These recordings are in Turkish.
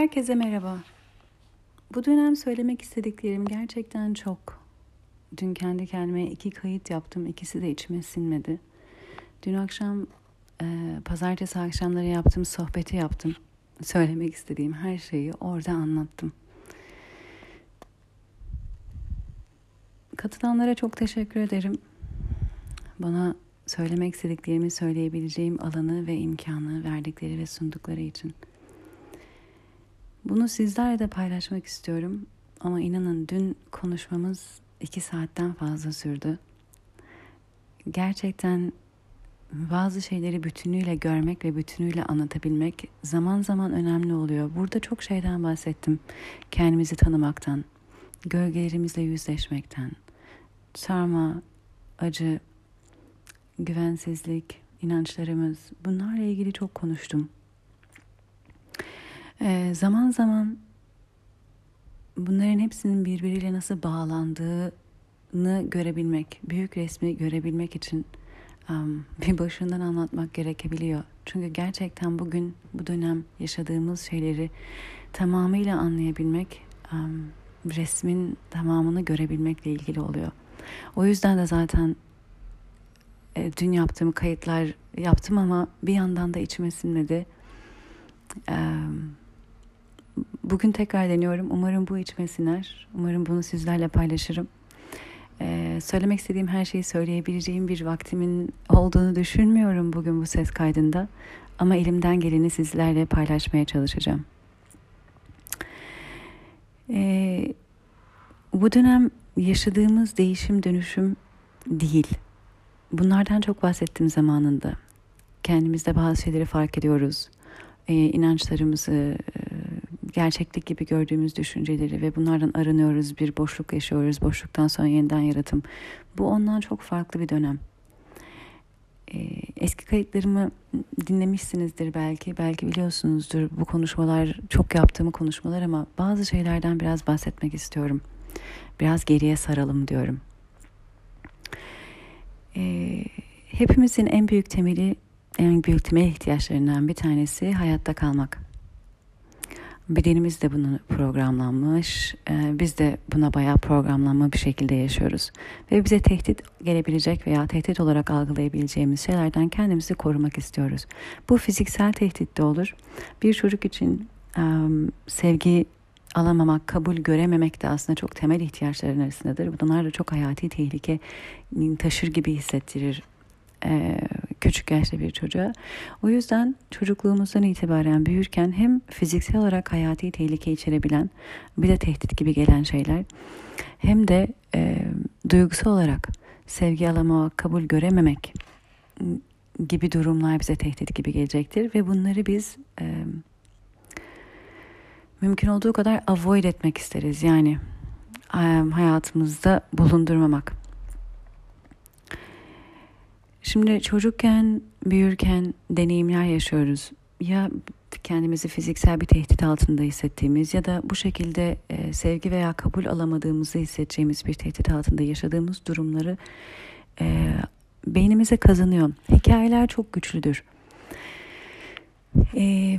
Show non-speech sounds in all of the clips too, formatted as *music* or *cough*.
Herkese merhaba. Bu dönem söylemek istediklerim gerçekten çok. Dün kendi kendime iki kayıt yaptım. İkisi de içime sinmedi. Dün akşam e, pazartesi akşamları yaptığım sohbeti yaptım. Söylemek istediğim her şeyi orada anlattım. Katılanlara çok teşekkür ederim. Bana söylemek istediklerimi söyleyebileceğim alanı ve imkanı verdikleri ve sundukları için. Bunu sizlerle de paylaşmak istiyorum. Ama inanın dün konuşmamız iki saatten fazla sürdü. Gerçekten bazı şeyleri bütünüyle görmek ve bütünüyle anlatabilmek zaman zaman önemli oluyor. Burada çok şeyden bahsettim. Kendimizi tanımaktan, gölgelerimizle yüzleşmekten, sarma, acı, güvensizlik, inançlarımız bunlarla ilgili çok konuştum. Ee, zaman zaman bunların hepsinin birbiriyle nasıl bağlandığını görebilmek, büyük resmi görebilmek için um, *laughs* bir başından anlatmak gerekebiliyor. Çünkü gerçekten bugün bu dönem yaşadığımız şeyleri tamamıyla anlayabilmek, um, resmin tamamını görebilmekle ilgili oluyor. O yüzden de zaten e, dün yaptığım kayıtlar yaptım ama bir yandan da içime sinmedi. Um, Bugün tekrar deniyorum. Umarım bu içime siner. Umarım bunu sizlerle paylaşırım. Ee, söylemek istediğim her şeyi söyleyebileceğim bir vaktimin olduğunu düşünmüyorum bugün bu ses kaydında. Ama elimden geleni sizlerle paylaşmaya çalışacağım. Ee, bu dönem yaşadığımız değişim dönüşüm değil. Bunlardan çok bahsettim zamanında. Kendimizde bazı şeyleri fark ediyoruz. Ee, inançlarımızı, gerçeklik gibi gördüğümüz düşünceleri ve bunlardan arınıyoruz, bir boşluk yaşıyoruz, boşluktan sonra yeniden yaratım. Bu ondan çok farklı bir dönem. Ee, eski kayıtlarımı dinlemişsinizdir belki, belki biliyorsunuzdur bu konuşmalar çok yaptığım konuşmalar ama bazı şeylerden biraz bahsetmek istiyorum. Biraz geriye saralım diyorum. Ee, hepimizin en büyük temeli, en büyük temel ihtiyaçlarından bir tanesi hayatta kalmak. Bedenimiz de bunu programlanmış. Ee, biz de buna bayağı programlanma bir şekilde yaşıyoruz. Ve bize tehdit gelebilecek veya tehdit olarak algılayabileceğimiz şeylerden kendimizi korumak istiyoruz. Bu fiziksel tehdit de olur. Bir çocuk için sevgi alamamak, kabul görememek de aslında çok temel ihtiyaçların arasındadır. Bunlar da çok hayati tehlike taşır gibi hissettirir e, küçük yaşta bir çocuğa. O yüzden çocukluğumuzdan itibaren büyürken hem fiziksel olarak hayati tehlike içerebilen bir de tehdit gibi gelen şeyler hem de e, duygusal olarak sevgi alamamak, kabul görememek gibi durumlar bize tehdit gibi gelecektir ve bunları biz e, mümkün olduğu kadar avoid etmek isteriz. Yani e, hayatımızda bulundurmamak. Şimdi çocukken, büyürken deneyimler yaşıyoruz. Ya kendimizi fiziksel bir tehdit altında hissettiğimiz ya da bu şekilde e, sevgi veya kabul alamadığımızı hissedeceğimiz bir tehdit altında yaşadığımız durumları e, beynimize kazanıyor. Hikayeler çok güçlüdür. E,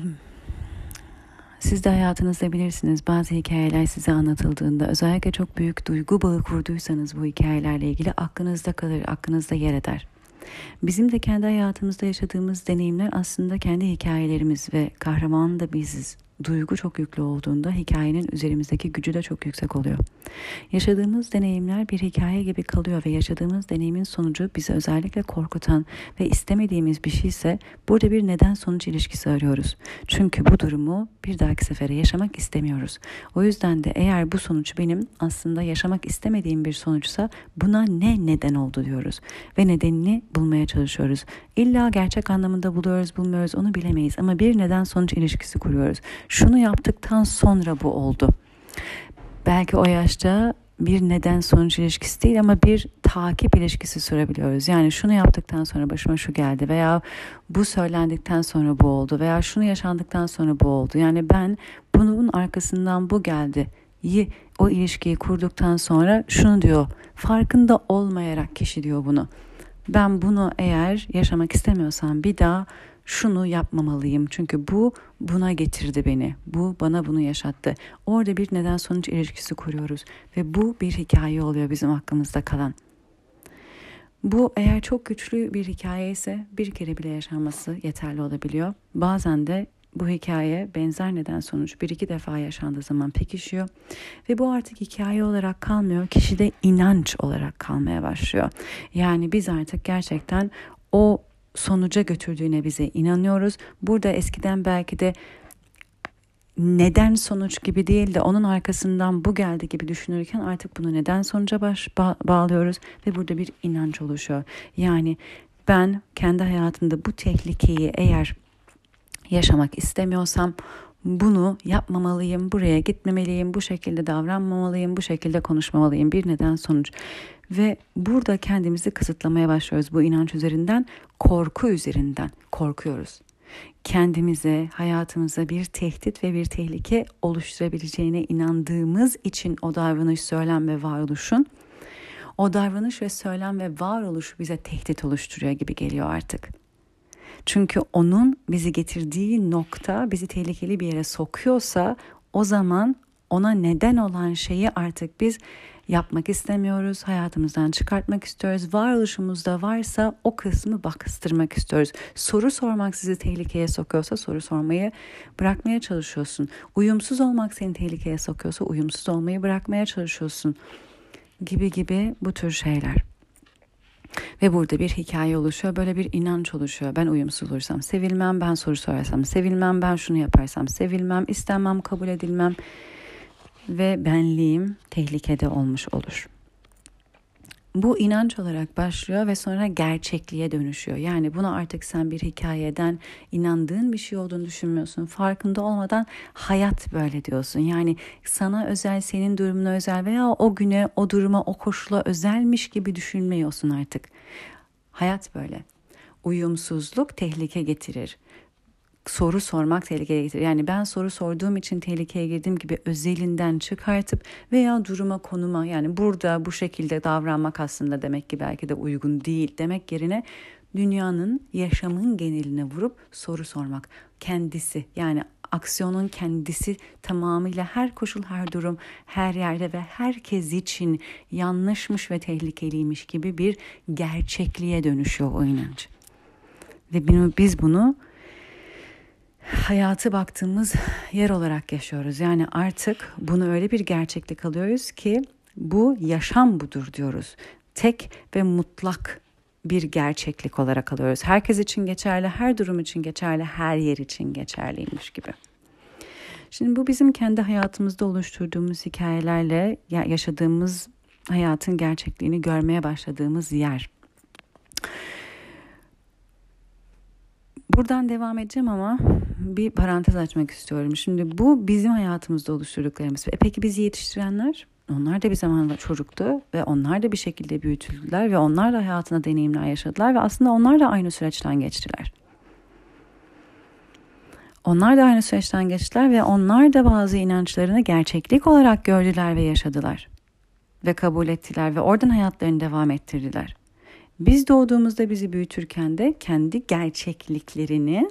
siz de hayatınızda bilirsiniz bazı hikayeler size anlatıldığında özellikle çok büyük duygu bağı kurduysanız bu hikayelerle ilgili aklınızda kalır, aklınızda yer eder. Bizim de kendi hayatımızda yaşadığımız deneyimler aslında kendi hikayelerimiz ve kahraman da biziz duygu çok yüklü olduğunda hikayenin üzerimizdeki gücü de çok yüksek oluyor. Yaşadığımız deneyimler bir hikaye gibi kalıyor ve yaşadığımız deneyimin sonucu bizi özellikle korkutan ve istemediğimiz bir şeyse burada bir neden sonuç ilişkisi arıyoruz. Çünkü bu durumu bir dahaki sefere yaşamak istemiyoruz. O yüzden de eğer bu sonuç benim aslında yaşamak istemediğim bir sonuçsa buna ne neden oldu diyoruz ve nedenini bulmaya çalışıyoruz. İlla gerçek anlamında buluyoruz bulmuyoruz onu bilemeyiz ama bir neden sonuç ilişkisi kuruyoruz şunu yaptıktan sonra bu oldu. Belki o yaşta bir neden sonuç ilişkisi değil ama bir takip ilişkisi sürebiliyoruz. Yani şunu yaptıktan sonra başıma şu geldi veya bu söylendikten sonra bu oldu veya şunu yaşandıktan sonra bu oldu. Yani ben bunun arkasından bu geldi. O ilişkiyi kurduktan sonra şunu diyor. Farkında olmayarak kişi diyor bunu. Ben bunu eğer yaşamak istemiyorsam bir daha şunu yapmamalıyım çünkü bu buna getirdi beni. Bu bana bunu yaşattı. Orada bir neden sonuç ilişkisi kuruyoruz ve bu bir hikaye oluyor bizim hakkımızda kalan. Bu eğer çok güçlü bir hikaye ise bir kere bile yaşanması yeterli olabiliyor. Bazen de bu hikaye benzer neden sonuç bir iki defa yaşandığı zaman pekişiyor ve bu artık hikaye olarak kalmıyor kişide inanç olarak kalmaya başlıyor. Yani biz artık gerçekten o sonuca götürdüğüne bize inanıyoruz. Burada eskiden belki de neden sonuç gibi değil de onun arkasından bu geldi gibi düşünürken artık bunu neden sonuca baş, ba- bağlıyoruz ve burada bir inanç oluşuyor. Yani ben kendi hayatımda bu tehlikeyi eğer yaşamak istemiyorsam bunu yapmamalıyım, buraya gitmemeliyim, bu şekilde davranmamalıyım, bu şekilde konuşmamalıyım. Bir neden sonuç. Ve burada kendimizi kısıtlamaya başlıyoruz bu inanç üzerinden, korku üzerinden korkuyoruz. Kendimize, hayatımıza bir tehdit ve bir tehlike oluşturabileceğine inandığımız için o davranış, söylem ve varoluşun o davranış ve söylem ve varoluş bize tehdit oluşturuyor gibi geliyor artık. Çünkü onun bizi getirdiği nokta bizi tehlikeli bir yere sokuyorsa o zaman ona neden olan şeyi artık biz yapmak istemiyoruz, hayatımızdan çıkartmak istiyoruz. Varoluşumuzda varsa o kısmı bastırmak istiyoruz. Soru sormak sizi tehlikeye sokuyorsa soru sormayı bırakmaya çalışıyorsun. Uyumsuz olmak seni tehlikeye sokuyorsa uyumsuz olmayı bırakmaya çalışıyorsun. Gibi gibi bu tür şeyler. Ve burada bir hikaye oluşuyor, böyle bir inanç oluşuyor. Ben uyumsuz olursam sevilmem, ben soru sorarsam sevilmem, ben şunu yaparsam sevilmem, istenmem, kabul edilmem ve benliğim tehlikede olmuş olur. Bu inanç olarak başlıyor ve sonra gerçekliğe dönüşüyor. Yani bunu artık sen bir hikayeden inandığın bir şey olduğunu düşünmüyorsun. Farkında olmadan hayat böyle diyorsun. Yani sana özel, senin durumuna özel veya o güne, o duruma, o koşula özelmiş gibi düşünmüyorsun artık. Hayat böyle. Uyumsuzluk tehlike getirir soru sormak tehlikeye getirir. Yani ben soru sorduğum için tehlikeye girdim gibi özelinden çıkartıp veya duruma konuma yani burada bu şekilde davranmak aslında demek ki belki de uygun değil demek yerine dünyanın yaşamın geneline vurup soru sormak kendisi yani aksiyonun kendisi tamamıyla her koşul, her durum, her yerde ve herkes için yanlışmış ve tehlikeliymiş gibi bir gerçekliğe dönüşüyor o inanç. Ve biz bunu hayatı baktığımız yer olarak yaşıyoruz. Yani artık bunu öyle bir gerçeklik alıyoruz ki bu yaşam budur diyoruz. Tek ve mutlak bir gerçeklik olarak alıyoruz. Herkes için geçerli, her durum için geçerli, her yer için geçerliymiş gibi. Şimdi bu bizim kendi hayatımızda oluşturduğumuz hikayelerle yaşadığımız hayatın gerçekliğini görmeye başladığımız yer. Buradan devam edeceğim ama bir parantez açmak istiyorum. Şimdi bu bizim hayatımızda oluşturduklarımız. E peki bizi yetiştirenler? Onlar da bir zamanla çocuktu ve onlar da bir şekilde büyütüldüler ve onlar da hayatına deneyimler yaşadılar ve aslında onlar da aynı süreçten geçtiler. Onlar da aynı süreçten geçtiler ve onlar da bazı inançlarını gerçeklik olarak gördüler ve yaşadılar. Ve kabul ettiler ve oradan hayatlarını devam ettirdiler. Biz doğduğumuzda bizi büyütürken de kendi gerçekliklerini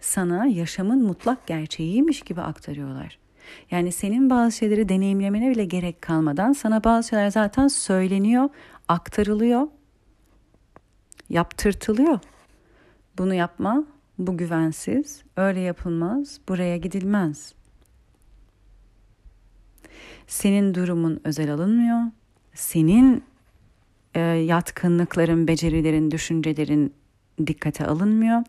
sana yaşamın mutlak gerçeğiymiş gibi aktarıyorlar. Yani senin bazı şeyleri deneyimlemene bile gerek kalmadan sana bazı şeyler zaten söyleniyor, aktarılıyor, yaptırtılıyor. Bunu yapma, bu güvensiz, öyle yapılmaz, buraya gidilmez. Senin durumun özel alınmıyor. Senin e, yatkınlıkların, becerilerin, düşüncelerin dikkate alınmıyor.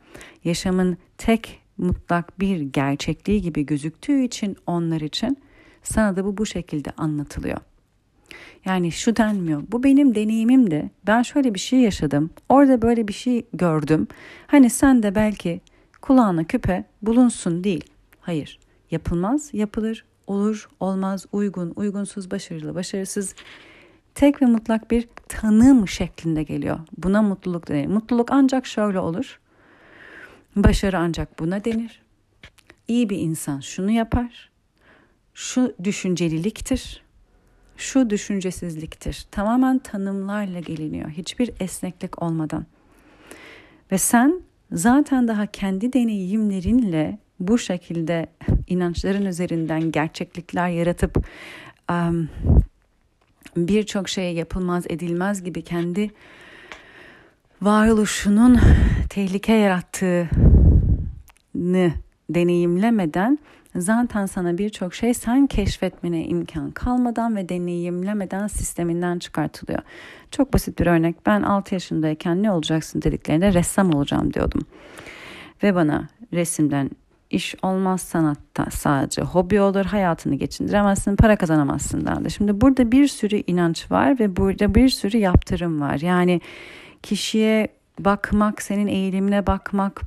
Yaşamın tek mutlak bir gerçekliği gibi gözüktüğü için onlar için sana da bu bu şekilde anlatılıyor. Yani şu denmiyor. Bu benim deneyimim de. Ben şöyle bir şey yaşadım. Orada böyle bir şey gördüm. Hani sen de belki kulağına küpe bulunsun değil. Hayır. Yapılmaz, yapılır, olur, olmaz, uygun, uygunsuz, başarılı, başarısız tek ve mutlak bir tanım şeklinde geliyor. Buna mutluluk denir. Mutluluk ancak şöyle olur. Başarı ancak buna denir. İyi bir insan şunu yapar. Şu düşünceliliktir. Şu düşüncesizliktir. Tamamen tanımlarla geliniyor. Hiçbir esneklik olmadan. Ve sen zaten daha kendi deneyimlerinle bu şekilde inançların üzerinden gerçeklikler yaratıp um, birçok şey yapılmaz edilmez gibi kendi varoluşunun tehlike yarattığını deneyimlemeden zaten sana birçok şey sen keşfetmene imkan kalmadan ve deneyimlemeden sisteminden çıkartılıyor. Çok basit bir örnek. Ben 6 yaşındayken ne olacaksın dediklerinde ressam olacağım diyordum. Ve bana resimden iş olmaz sanatta sadece hobi olur hayatını geçindiremezsin para kazanamazsın derdi. Şimdi burada bir sürü inanç var ve burada bir sürü yaptırım var. Yani kişiye bakmak, senin eğilimine bakmak,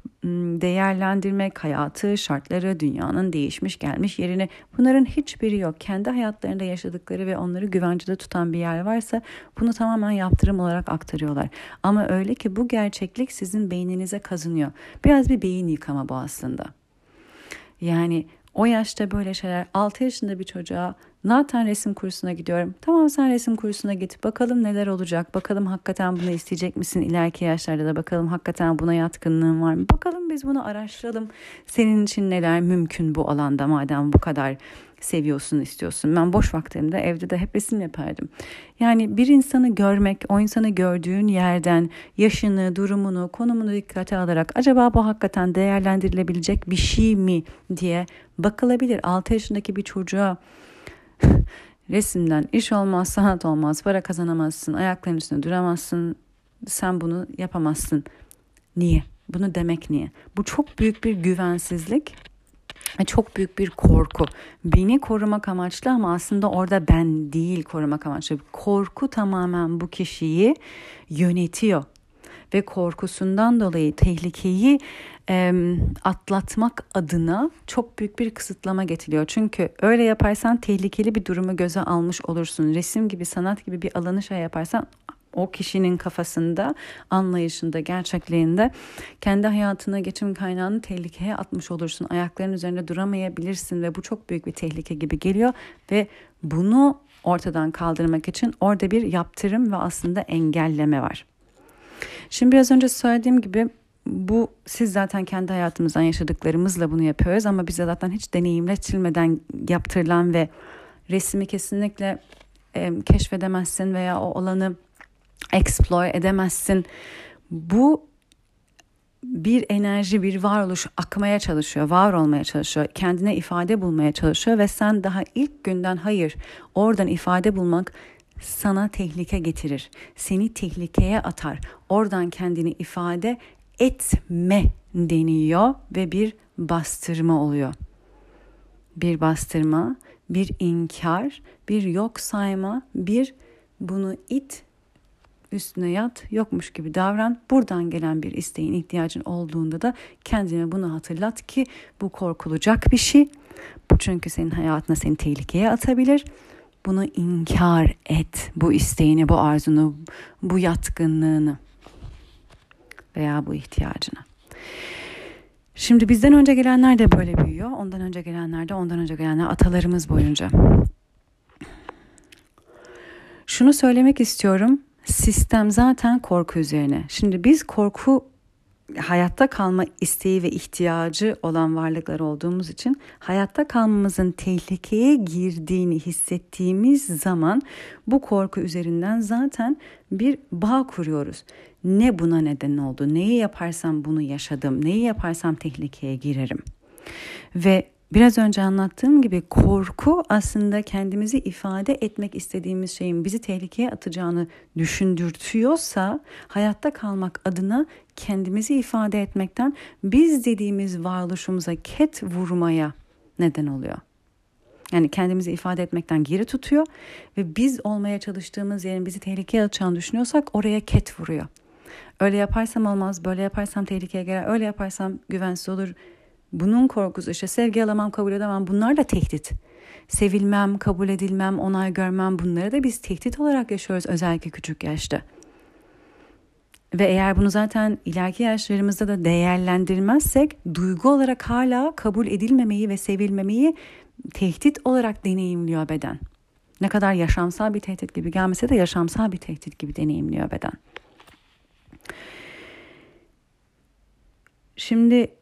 değerlendirmek, hayatı, şartları, dünyanın değişmiş gelmiş yerini bunların hiçbiri yok. Kendi hayatlarında yaşadıkları ve onları güvencede tutan bir yer varsa bunu tamamen yaptırım olarak aktarıyorlar. Ama öyle ki bu gerçeklik sizin beyninize kazınıyor. Biraz bir beyin yıkama bu aslında. Yani o yaşta böyle şeyler 6 yaşında bir çocuğa zaten resim kursuna gidiyorum. Tamam sen resim kursuna git. Bakalım neler olacak. Bakalım hakikaten bunu isteyecek misin ileriki yaşlarda da bakalım hakikaten buna yatkınlığın var mı? Bakalım biz bunu araştıralım. Senin için neler mümkün bu alanda madem bu kadar seviyorsun, istiyorsun. Ben boş vaktimde evde de hep resim yapardım. Yani bir insanı görmek, o insanı gördüğün yerden yaşını, durumunu, konumunu dikkate alarak acaba bu hakikaten değerlendirilebilecek bir şey mi diye bakılabilir. 6 yaşındaki bir çocuğa *laughs* resimden iş olmaz, sanat olmaz, para kazanamazsın, ayaklarının üstünde duramazsın, sen bunu yapamazsın. Niye? Bunu demek niye? Bu çok büyük bir güvensizlik çok büyük bir korku. Beni korumak amaçlı ama aslında orada ben değil korumak amaçlı. Korku tamamen bu kişiyi yönetiyor ve korkusundan dolayı tehlikeyi e, atlatmak adına çok büyük bir kısıtlama getiriyor. Çünkü öyle yaparsan tehlikeli bir durumu göze almış olursun. Resim gibi, sanat gibi bir alanı şey yaparsan o kişinin kafasında, anlayışında, gerçekliğinde kendi hayatına geçim kaynağını tehlikeye atmış olursun. Ayakların üzerinde duramayabilirsin ve bu çok büyük bir tehlike gibi geliyor ve bunu ortadan kaldırmak için orada bir yaptırım ve aslında engelleme var. Şimdi biraz önce söylediğim gibi bu siz zaten kendi hayatımızdan yaşadıklarımızla bunu yapıyoruz ama bize zaten hiç deneyimletilmeden yaptırılan ve resmi kesinlikle e, keşfedemezsin veya o alanı explore edemezsin. Bu bir enerji, bir varoluş akmaya çalışıyor, var olmaya çalışıyor, kendine ifade bulmaya çalışıyor ve sen daha ilk günden hayır, oradan ifade bulmak sana tehlike getirir. Seni tehlikeye atar. Oradan kendini ifade etme deniyor ve bir bastırma oluyor. Bir bastırma, bir inkar, bir yok sayma, bir bunu it üstüne yat, yokmuş gibi davran. Buradan gelen bir isteğin, ihtiyacın olduğunda da kendine bunu hatırlat ki bu korkulacak bir şey. Bu çünkü senin hayatına seni tehlikeye atabilir. Bunu inkar et. Bu isteğini, bu arzunu, bu yatkınlığını veya bu ihtiyacını. Şimdi bizden önce gelenler de böyle büyüyor. Ondan önce gelenler de ondan önce gelenler atalarımız boyunca. Şunu söylemek istiyorum. Sistem zaten korku üzerine. Şimdi biz korku hayatta kalma isteği ve ihtiyacı olan varlıklar olduğumuz için hayatta kalmamızın tehlikeye girdiğini hissettiğimiz zaman bu korku üzerinden zaten bir bağ kuruyoruz. Ne buna neden oldu? Neyi yaparsam bunu yaşadım? Neyi yaparsam tehlikeye girerim? Ve Biraz önce anlattığım gibi korku aslında kendimizi ifade etmek istediğimiz şeyin bizi tehlikeye atacağını düşündürtüyorsa hayatta kalmak adına kendimizi ifade etmekten biz dediğimiz varoluşumuza ket vurmaya neden oluyor. Yani kendimizi ifade etmekten geri tutuyor ve biz olmaya çalıştığımız yerin bizi tehlikeye atacağını düşünüyorsak oraya ket vuruyor. Öyle yaparsam olmaz, böyle yaparsam tehlikeye girer, öyle yaparsam güvensiz olur, bunun korkusu işte sevgi alamam, kabul edemem bunlar da tehdit. Sevilmem, kabul edilmem, onay görmem bunları da biz tehdit olarak yaşıyoruz özellikle küçük yaşta. Ve eğer bunu zaten ileriki yaşlarımızda da değerlendirmezsek duygu olarak hala kabul edilmemeyi ve sevilmemeyi tehdit olarak deneyimliyor beden. Ne kadar yaşamsal bir tehdit gibi gelmese de yaşamsal bir tehdit gibi deneyimliyor beden. Şimdi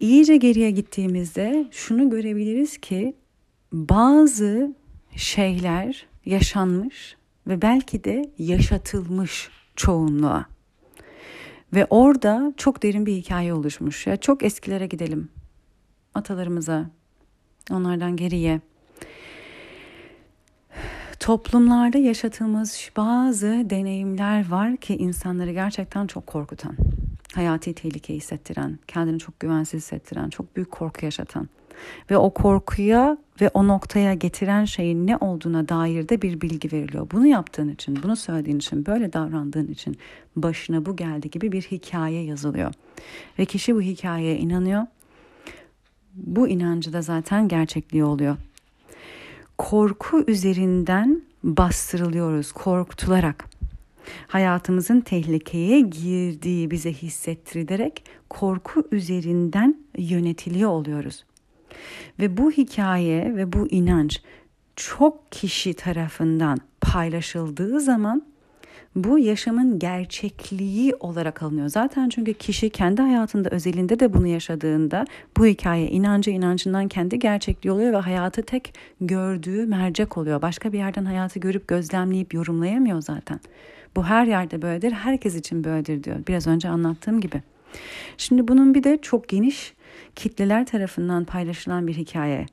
iyice geriye gittiğimizde şunu görebiliriz ki bazı şeyler yaşanmış ve belki de yaşatılmış çoğunluğa. Ve orada çok derin bir hikaye oluşmuş. Ya çok eskilere gidelim. Atalarımıza, onlardan geriye. Toplumlarda yaşatılmış bazı deneyimler var ki insanları gerçekten çok korkutan. Hayati tehlike hissettiren, kendini çok güvensiz hissettiren, çok büyük korku yaşatan ve o korkuya ve o noktaya getiren şeyin ne olduğuna dair de bir bilgi veriliyor. Bunu yaptığın için, bunu söylediğin için, böyle davrandığın için başına bu geldi gibi bir hikaye yazılıyor. Ve kişi bu hikayeye inanıyor. Bu inancı da zaten gerçekliği oluyor. Korku üzerinden bastırılıyoruz korkutularak. Hayatımızın tehlikeye girdiği bize hissettirilerek korku üzerinden yönetiliyor oluyoruz. Ve bu hikaye ve bu inanç çok kişi tarafından paylaşıldığı zaman bu yaşamın gerçekliği olarak alınıyor. Zaten çünkü kişi kendi hayatında özelinde de bunu yaşadığında bu hikaye inancı inancından kendi gerçekliği oluyor ve hayatı tek gördüğü mercek oluyor. Başka bir yerden hayatı görüp gözlemleyip yorumlayamıyor zaten. Bu her yerde böyledir, herkes için böyledir diyor. Biraz önce anlattığım gibi. Şimdi bunun bir de çok geniş kitleler tarafından paylaşılan bir hikaye.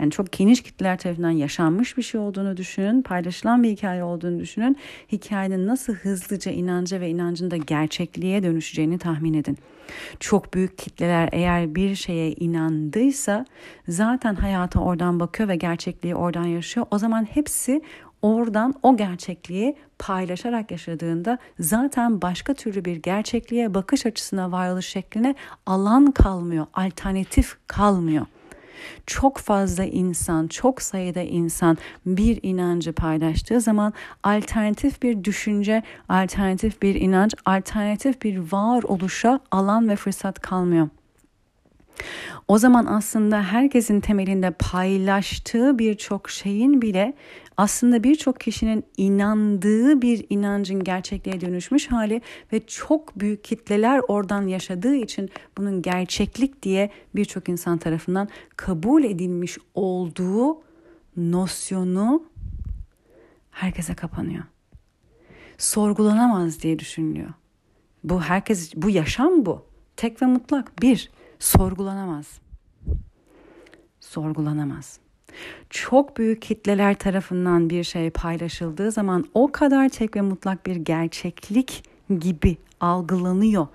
Yani çok geniş kitleler tarafından yaşanmış bir şey olduğunu düşünün, paylaşılan bir hikaye olduğunu düşünün. Hikayenin nasıl hızlıca inanca ve inancın da gerçekliğe dönüşeceğini tahmin edin. Çok büyük kitleler eğer bir şeye inandıysa zaten hayata oradan bakıyor ve gerçekliği oradan yaşıyor. O zaman hepsi oradan o gerçekliği paylaşarak yaşadığında zaten başka türlü bir gerçekliğe bakış açısına varoluş şekline alan kalmıyor, alternatif kalmıyor. Çok fazla insan, çok sayıda insan bir inancı paylaştığı zaman alternatif bir düşünce, alternatif bir inanç, alternatif bir varoluşa alan ve fırsat kalmıyor. O zaman aslında herkesin temelinde paylaştığı birçok şeyin bile aslında birçok kişinin inandığı bir inancın gerçekliğe dönüşmüş hali ve çok büyük kitleler oradan yaşadığı için bunun gerçeklik diye birçok insan tarafından kabul edilmiş olduğu nosyonu herkese kapanıyor. Sorgulanamaz diye düşünülüyor. Bu herkes bu yaşam bu. Tek ve mutlak bir sorgulanamaz. Sorgulanamaz. Çok büyük kitleler tarafından bir şey paylaşıldığı zaman o kadar tek ve mutlak bir gerçeklik gibi algılanıyor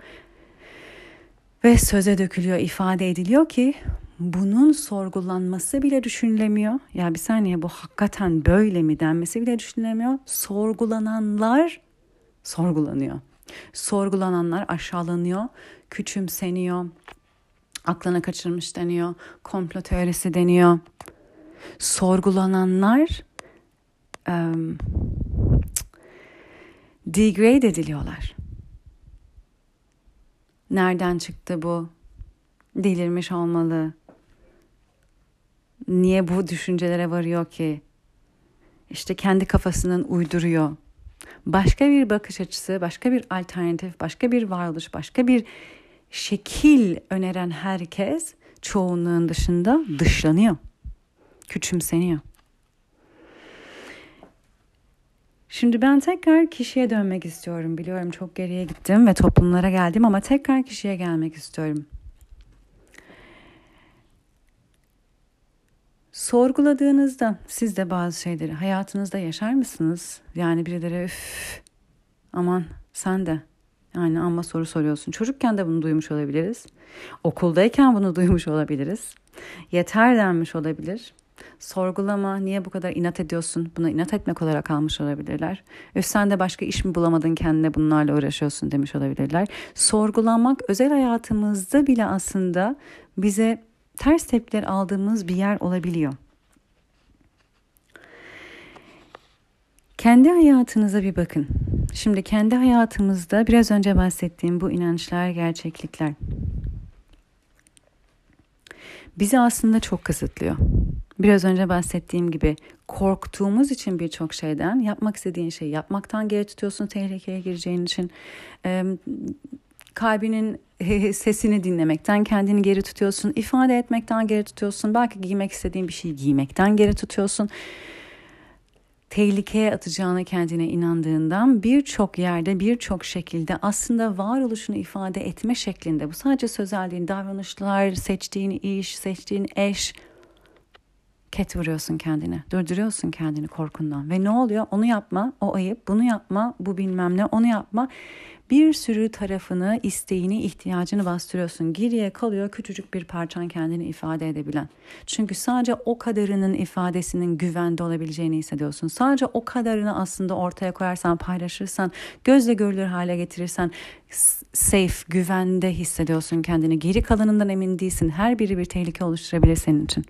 ve söze dökülüyor, ifade ediliyor ki bunun sorgulanması bile düşünülemiyor. Ya bir saniye bu hakikaten böyle mi denmesi bile düşünülemiyor. Sorgulananlar sorgulanıyor. Sorgulananlar aşağılanıyor, küçümseniyor, aklına kaçırmış deniyor, komplo teorisi deniyor. Sorgulananlar um, degrade ediliyorlar. Nereden çıktı bu? Delirmiş olmalı. Niye bu düşüncelere varıyor ki? İşte kendi kafasının uyduruyor. Başka bir bakış açısı, başka bir alternatif, başka bir varoluş, başka bir şekil öneren herkes çoğunluğun dışında dışlanıyor. Küçümseniyor. Şimdi ben tekrar kişiye dönmek istiyorum. Biliyorum çok geriye gittim ve toplumlara geldim ama tekrar kişiye gelmek istiyorum. Sorguladığınızda siz de bazı şeyleri hayatınızda yaşar mısınız? Yani birileri üf aman sen de yani ama soru soruyorsun. Çocukken de bunu duymuş olabiliriz. Okuldayken bunu *laughs* duymuş olabiliriz. Yeter denmiş olabilir. Sorgulama, niye bu kadar inat ediyorsun? Buna inat etmek olarak almış olabilirler. Öf sen de başka iş mi bulamadın kendine bunlarla uğraşıyorsun demiş olabilirler. Sorgulamak özel hayatımızda bile aslında bize ters tepkiler aldığımız bir yer olabiliyor. Kendi hayatınıza bir bakın. Şimdi kendi hayatımızda biraz önce bahsettiğim bu inançlar, gerçeklikler bizi aslında çok kısıtlıyor. Biraz önce bahsettiğim gibi korktuğumuz için birçok şeyden yapmak istediğin şeyi yapmaktan geri tutuyorsun tehlikeye gireceğin için. kalbinin *laughs* sesini dinlemekten kendini geri tutuyorsun. ifade etmekten geri tutuyorsun. Belki giymek istediğin bir şeyi giymekten geri tutuyorsun. Tehlikeye atacağına kendine inandığından birçok yerde birçok şekilde aslında varoluşunu ifade etme şeklinde. Bu sadece sözel değil davranışlar, seçtiğin iş, seçtiğin eş, ket vuruyorsun kendine. Durduruyorsun kendini korkundan. Ve ne oluyor? Onu yapma, o ayıp, bunu yapma, bu bilmem ne, onu yapma. Bir sürü tarafını, isteğini, ihtiyacını bastırıyorsun. Geriye kalıyor küçücük bir parçan kendini ifade edebilen. Çünkü sadece o kadarının ifadesinin güvende olabileceğini hissediyorsun. Sadece o kadarını aslında ortaya koyarsan, paylaşırsan, gözle görülür hale getirirsen safe, güvende hissediyorsun kendini. Geri kalanından emin değilsin. Her biri bir tehlike oluşturabilir senin için.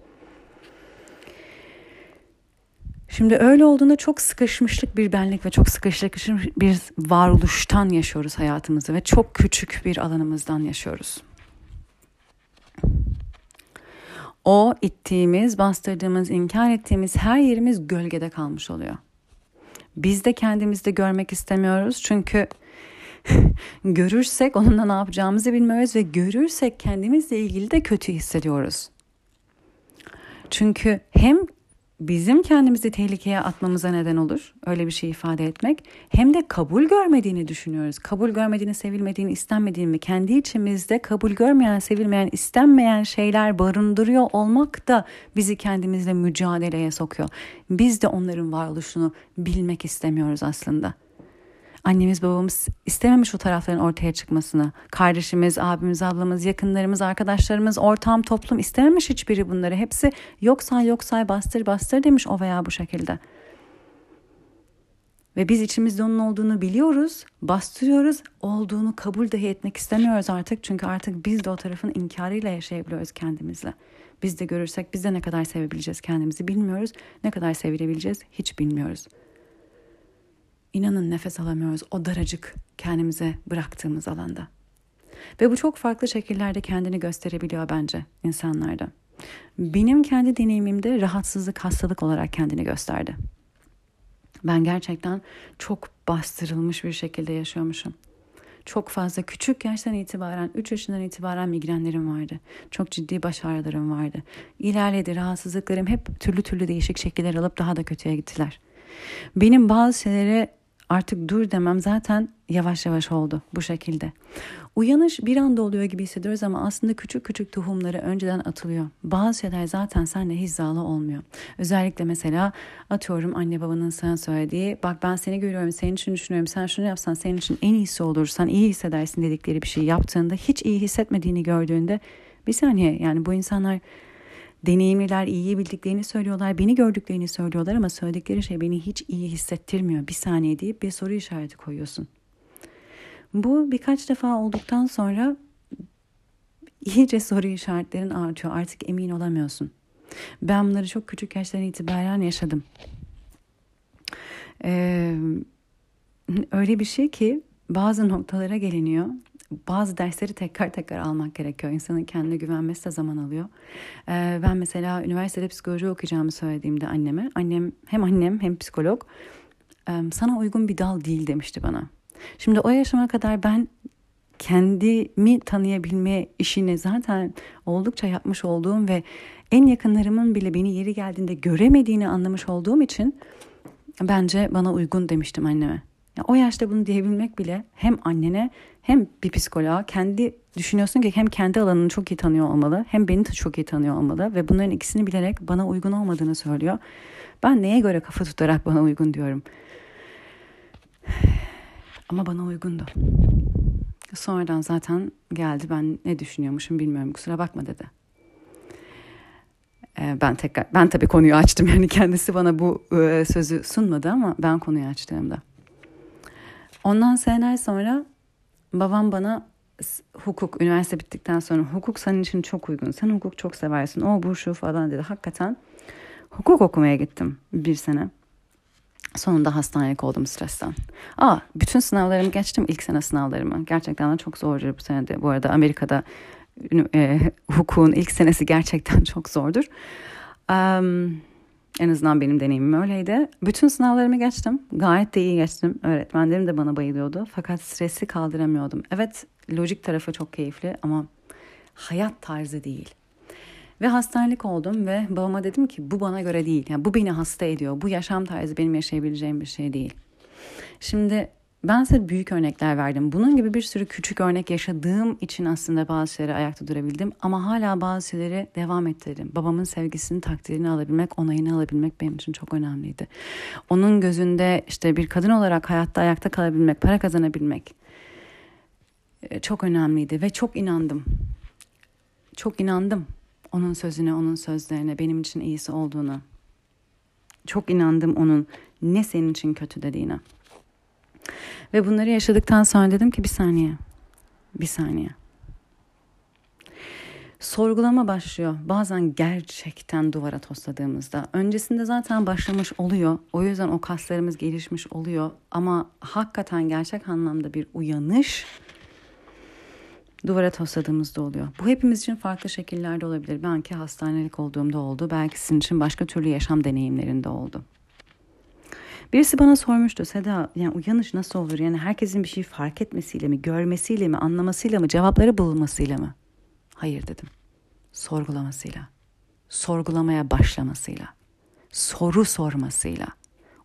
Şimdi öyle olduğunda çok sıkışmışlık bir benlik ve çok sıkışmışlık bir varoluştan yaşıyoruz hayatımızı ve çok küçük bir alanımızdan yaşıyoruz. O ittiğimiz, bastırdığımız, inkar ettiğimiz her yerimiz gölgede kalmış oluyor. Biz de kendimizde görmek istemiyoruz çünkü *laughs* görürsek onunla ne yapacağımızı bilmiyoruz ve görürsek kendimizle ilgili de kötü hissediyoruz. Çünkü hem bizim kendimizi tehlikeye atmamıza neden olur. Öyle bir şey ifade etmek. Hem de kabul görmediğini düşünüyoruz. Kabul görmediğini, sevilmediğini, istenmediğini? Kendi içimizde kabul görmeyen, sevilmeyen, istenmeyen şeyler barındırıyor olmak da bizi kendimizle mücadeleye sokuyor. Biz de onların varoluşunu bilmek istemiyoruz aslında annemiz babamız istememiş o tarafların ortaya çıkmasını. Kardeşimiz, abimiz, ablamız, yakınlarımız, arkadaşlarımız, ortam, toplum istememiş hiçbiri bunları. Hepsi yok say yok say bastır bastır demiş o veya bu şekilde. Ve biz içimizde onun olduğunu biliyoruz, bastırıyoruz, olduğunu kabul dahi etmek istemiyoruz artık. Çünkü artık biz de o tarafın inkarıyla yaşayabiliyoruz kendimizle. Biz de görürsek biz de ne kadar sevebileceğiz kendimizi bilmiyoruz. Ne kadar sevilebileceğiz hiç bilmiyoruz. İnanın nefes alamıyoruz o daracık kendimize bıraktığımız alanda. Ve bu çok farklı şekillerde kendini gösterebiliyor bence insanlarda. Benim kendi deneyimimde rahatsızlık, hastalık olarak kendini gösterdi. Ben gerçekten çok bastırılmış bir şekilde yaşıyormuşum. Çok fazla küçük yaştan itibaren, 3 yaşından itibaren migrenlerim vardı. Çok ciddi baş ağrılarım vardı. İlerledi rahatsızlıklarım hep türlü türlü değişik şekiller alıp daha da kötüye gittiler. Benim bazı şeylere artık dur demem zaten yavaş yavaş oldu bu şekilde. Uyanış bir anda oluyor gibi hissediyoruz ama aslında küçük küçük tohumları önceden atılıyor. Bazı şeyler zaten seninle hizalı olmuyor. Özellikle mesela atıyorum anne babanın sana söylediği bak ben seni görüyorum, senin için düşünüyorum, sen şunu yapsan senin için en iyisi olur, sen iyi hissedersin dedikleri bir şey yaptığında hiç iyi hissetmediğini gördüğünde bir saniye yani bu insanlar deneyimliler, iyi bildiklerini söylüyorlar, beni gördüklerini söylüyorlar ama söyledikleri şey beni hiç iyi hissettirmiyor. Bir saniye deyip bir soru işareti koyuyorsun. Bu birkaç defa olduktan sonra iyice soru işaretlerin artıyor. Artık emin olamıyorsun. Ben bunları çok küçük yaştan itibaren yaşadım. Ee, öyle bir şey ki bazı noktalara geliniyor bazı dersleri tekrar tekrar almak gerekiyor. İnsanın kendine güvenmesi de zaman alıyor. Ee, ben mesela üniversitede psikoloji okuyacağımı söylediğimde anneme, annem hem annem hem psikolog sana uygun bir dal değil demişti bana. Şimdi o yaşama kadar ben kendimi tanıyabilme işini zaten oldukça yapmış olduğum ve en yakınlarımın bile beni yeri geldiğinde göremediğini anlamış olduğum için bence bana uygun demiştim anneme. Ya o yaşta bunu diyebilmek bile hem annene hem bir psikoloğa kendi düşünüyorsun ki hem kendi alanını çok iyi tanıyor olmalı hem beni de çok iyi tanıyor olmalı ve bunların ikisini bilerek bana uygun olmadığını söylüyor. Ben neye göre kafa tutarak bana uygun diyorum. *sighs* Ama bana uygundu. Sonradan zaten geldi ben ne düşünüyormuşum bilmiyorum kusura bakma dedi. Ee, ben tekrar ben tabii konuyu açtım *laughs* yani kendisi bana bu e, sözü sunmadı ama ben konuyu açtığımda. Ondan seneler sonra babam bana hukuk, üniversite bittikten sonra hukuk senin için çok uygun. Sen hukuk çok seversin. O bu şu falan dedi. Hakikaten hukuk okumaya gittim bir sene. Sonunda hastanelik oldum stresten. Aa, bütün sınavlarımı geçtim ilk sene sınavlarımı. Gerçekten de çok zordur bu senede. Bu arada Amerika'da e, *laughs* hukukun ilk senesi gerçekten *laughs* çok zordur. Um, en azından benim deneyimim öyleydi. Bütün sınavlarımı geçtim. Gayet de iyi geçtim. Öğretmenlerim de bana bayılıyordu. Fakat stresi kaldıramıyordum. Evet Lojik tarafı çok keyifli ama hayat tarzı değil. Ve hastanelik oldum ve babama dedim ki bu bana göre değil. Yani bu beni hasta ediyor. Bu yaşam tarzı benim yaşayabileceğim bir şey değil. Şimdi ben size büyük örnekler verdim. Bunun gibi bir sürü küçük örnek yaşadığım için aslında bazı şeyleri ayakta durabildim. Ama hala bazı şeyleri devam ettirdim. Babamın sevgisini, takdirini alabilmek, onayını alabilmek benim için çok önemliydi. Onun gözünde işte bir kadın olarak hayatta ayakta kalabilmek, para kazanabilmek e, çok önemliydi ve çok inandım. Çok inandım onun sözüne, onun sözlerine, benim için iyisi olduğunu. Çok inandım onun ne senin için kötü dediğine. Ve bunları yaşadıktan sonra dedim ki bir saniye. Bir saniye. Sorgulama başlıyor. Bazen gerçekten duvara tosladığımızda. Öncesinde zaten başlamış oluyor. O yüzden o kaslarımız gelişmiş oluyor. Ama hakikaten gerçek anlamda bir uyanış duvara tosladığımızda oluyor. Bu hepimiz için farklı şekillerde olabilir. Belki hastanelik olduğumda oldu. Belki sizin için başka türlü yaşam deneyimlerinde oldu. Birisi bana sormuştu Seda yani uyanış nasıl olur? Yani herkesin bir şeyi fark etmesiyle mi, görmesiyle mi, anlamasıyla mı, cevapları bulmasıyla mı? Hayır dedim. Sorgulamasıyla. Sorgulamaya başlamasıyla. Soru sormasıyla.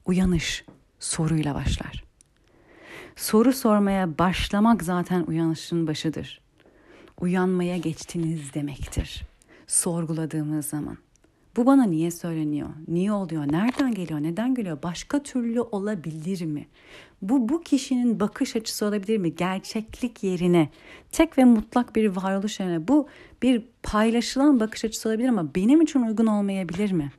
Uyanış soruyla başlar. Soru sormaya başlamak zaten uyanışın başıdır. Uyanmaya geçtiniz demektir. Sorguladığımız zaman. Bu bana niye söyleniyor? Niye oluyor? Nereden geliyor? Neden geliyor? Başka türlü olabilir mi? Bu bu kişinin bakış açısı olabilir mi? Gerçeklik yerine tek ve mutlak bir varoluş yerine bu bir paylaşılan bakış açısı olabilir ama benim için uygun olmayabilir mi?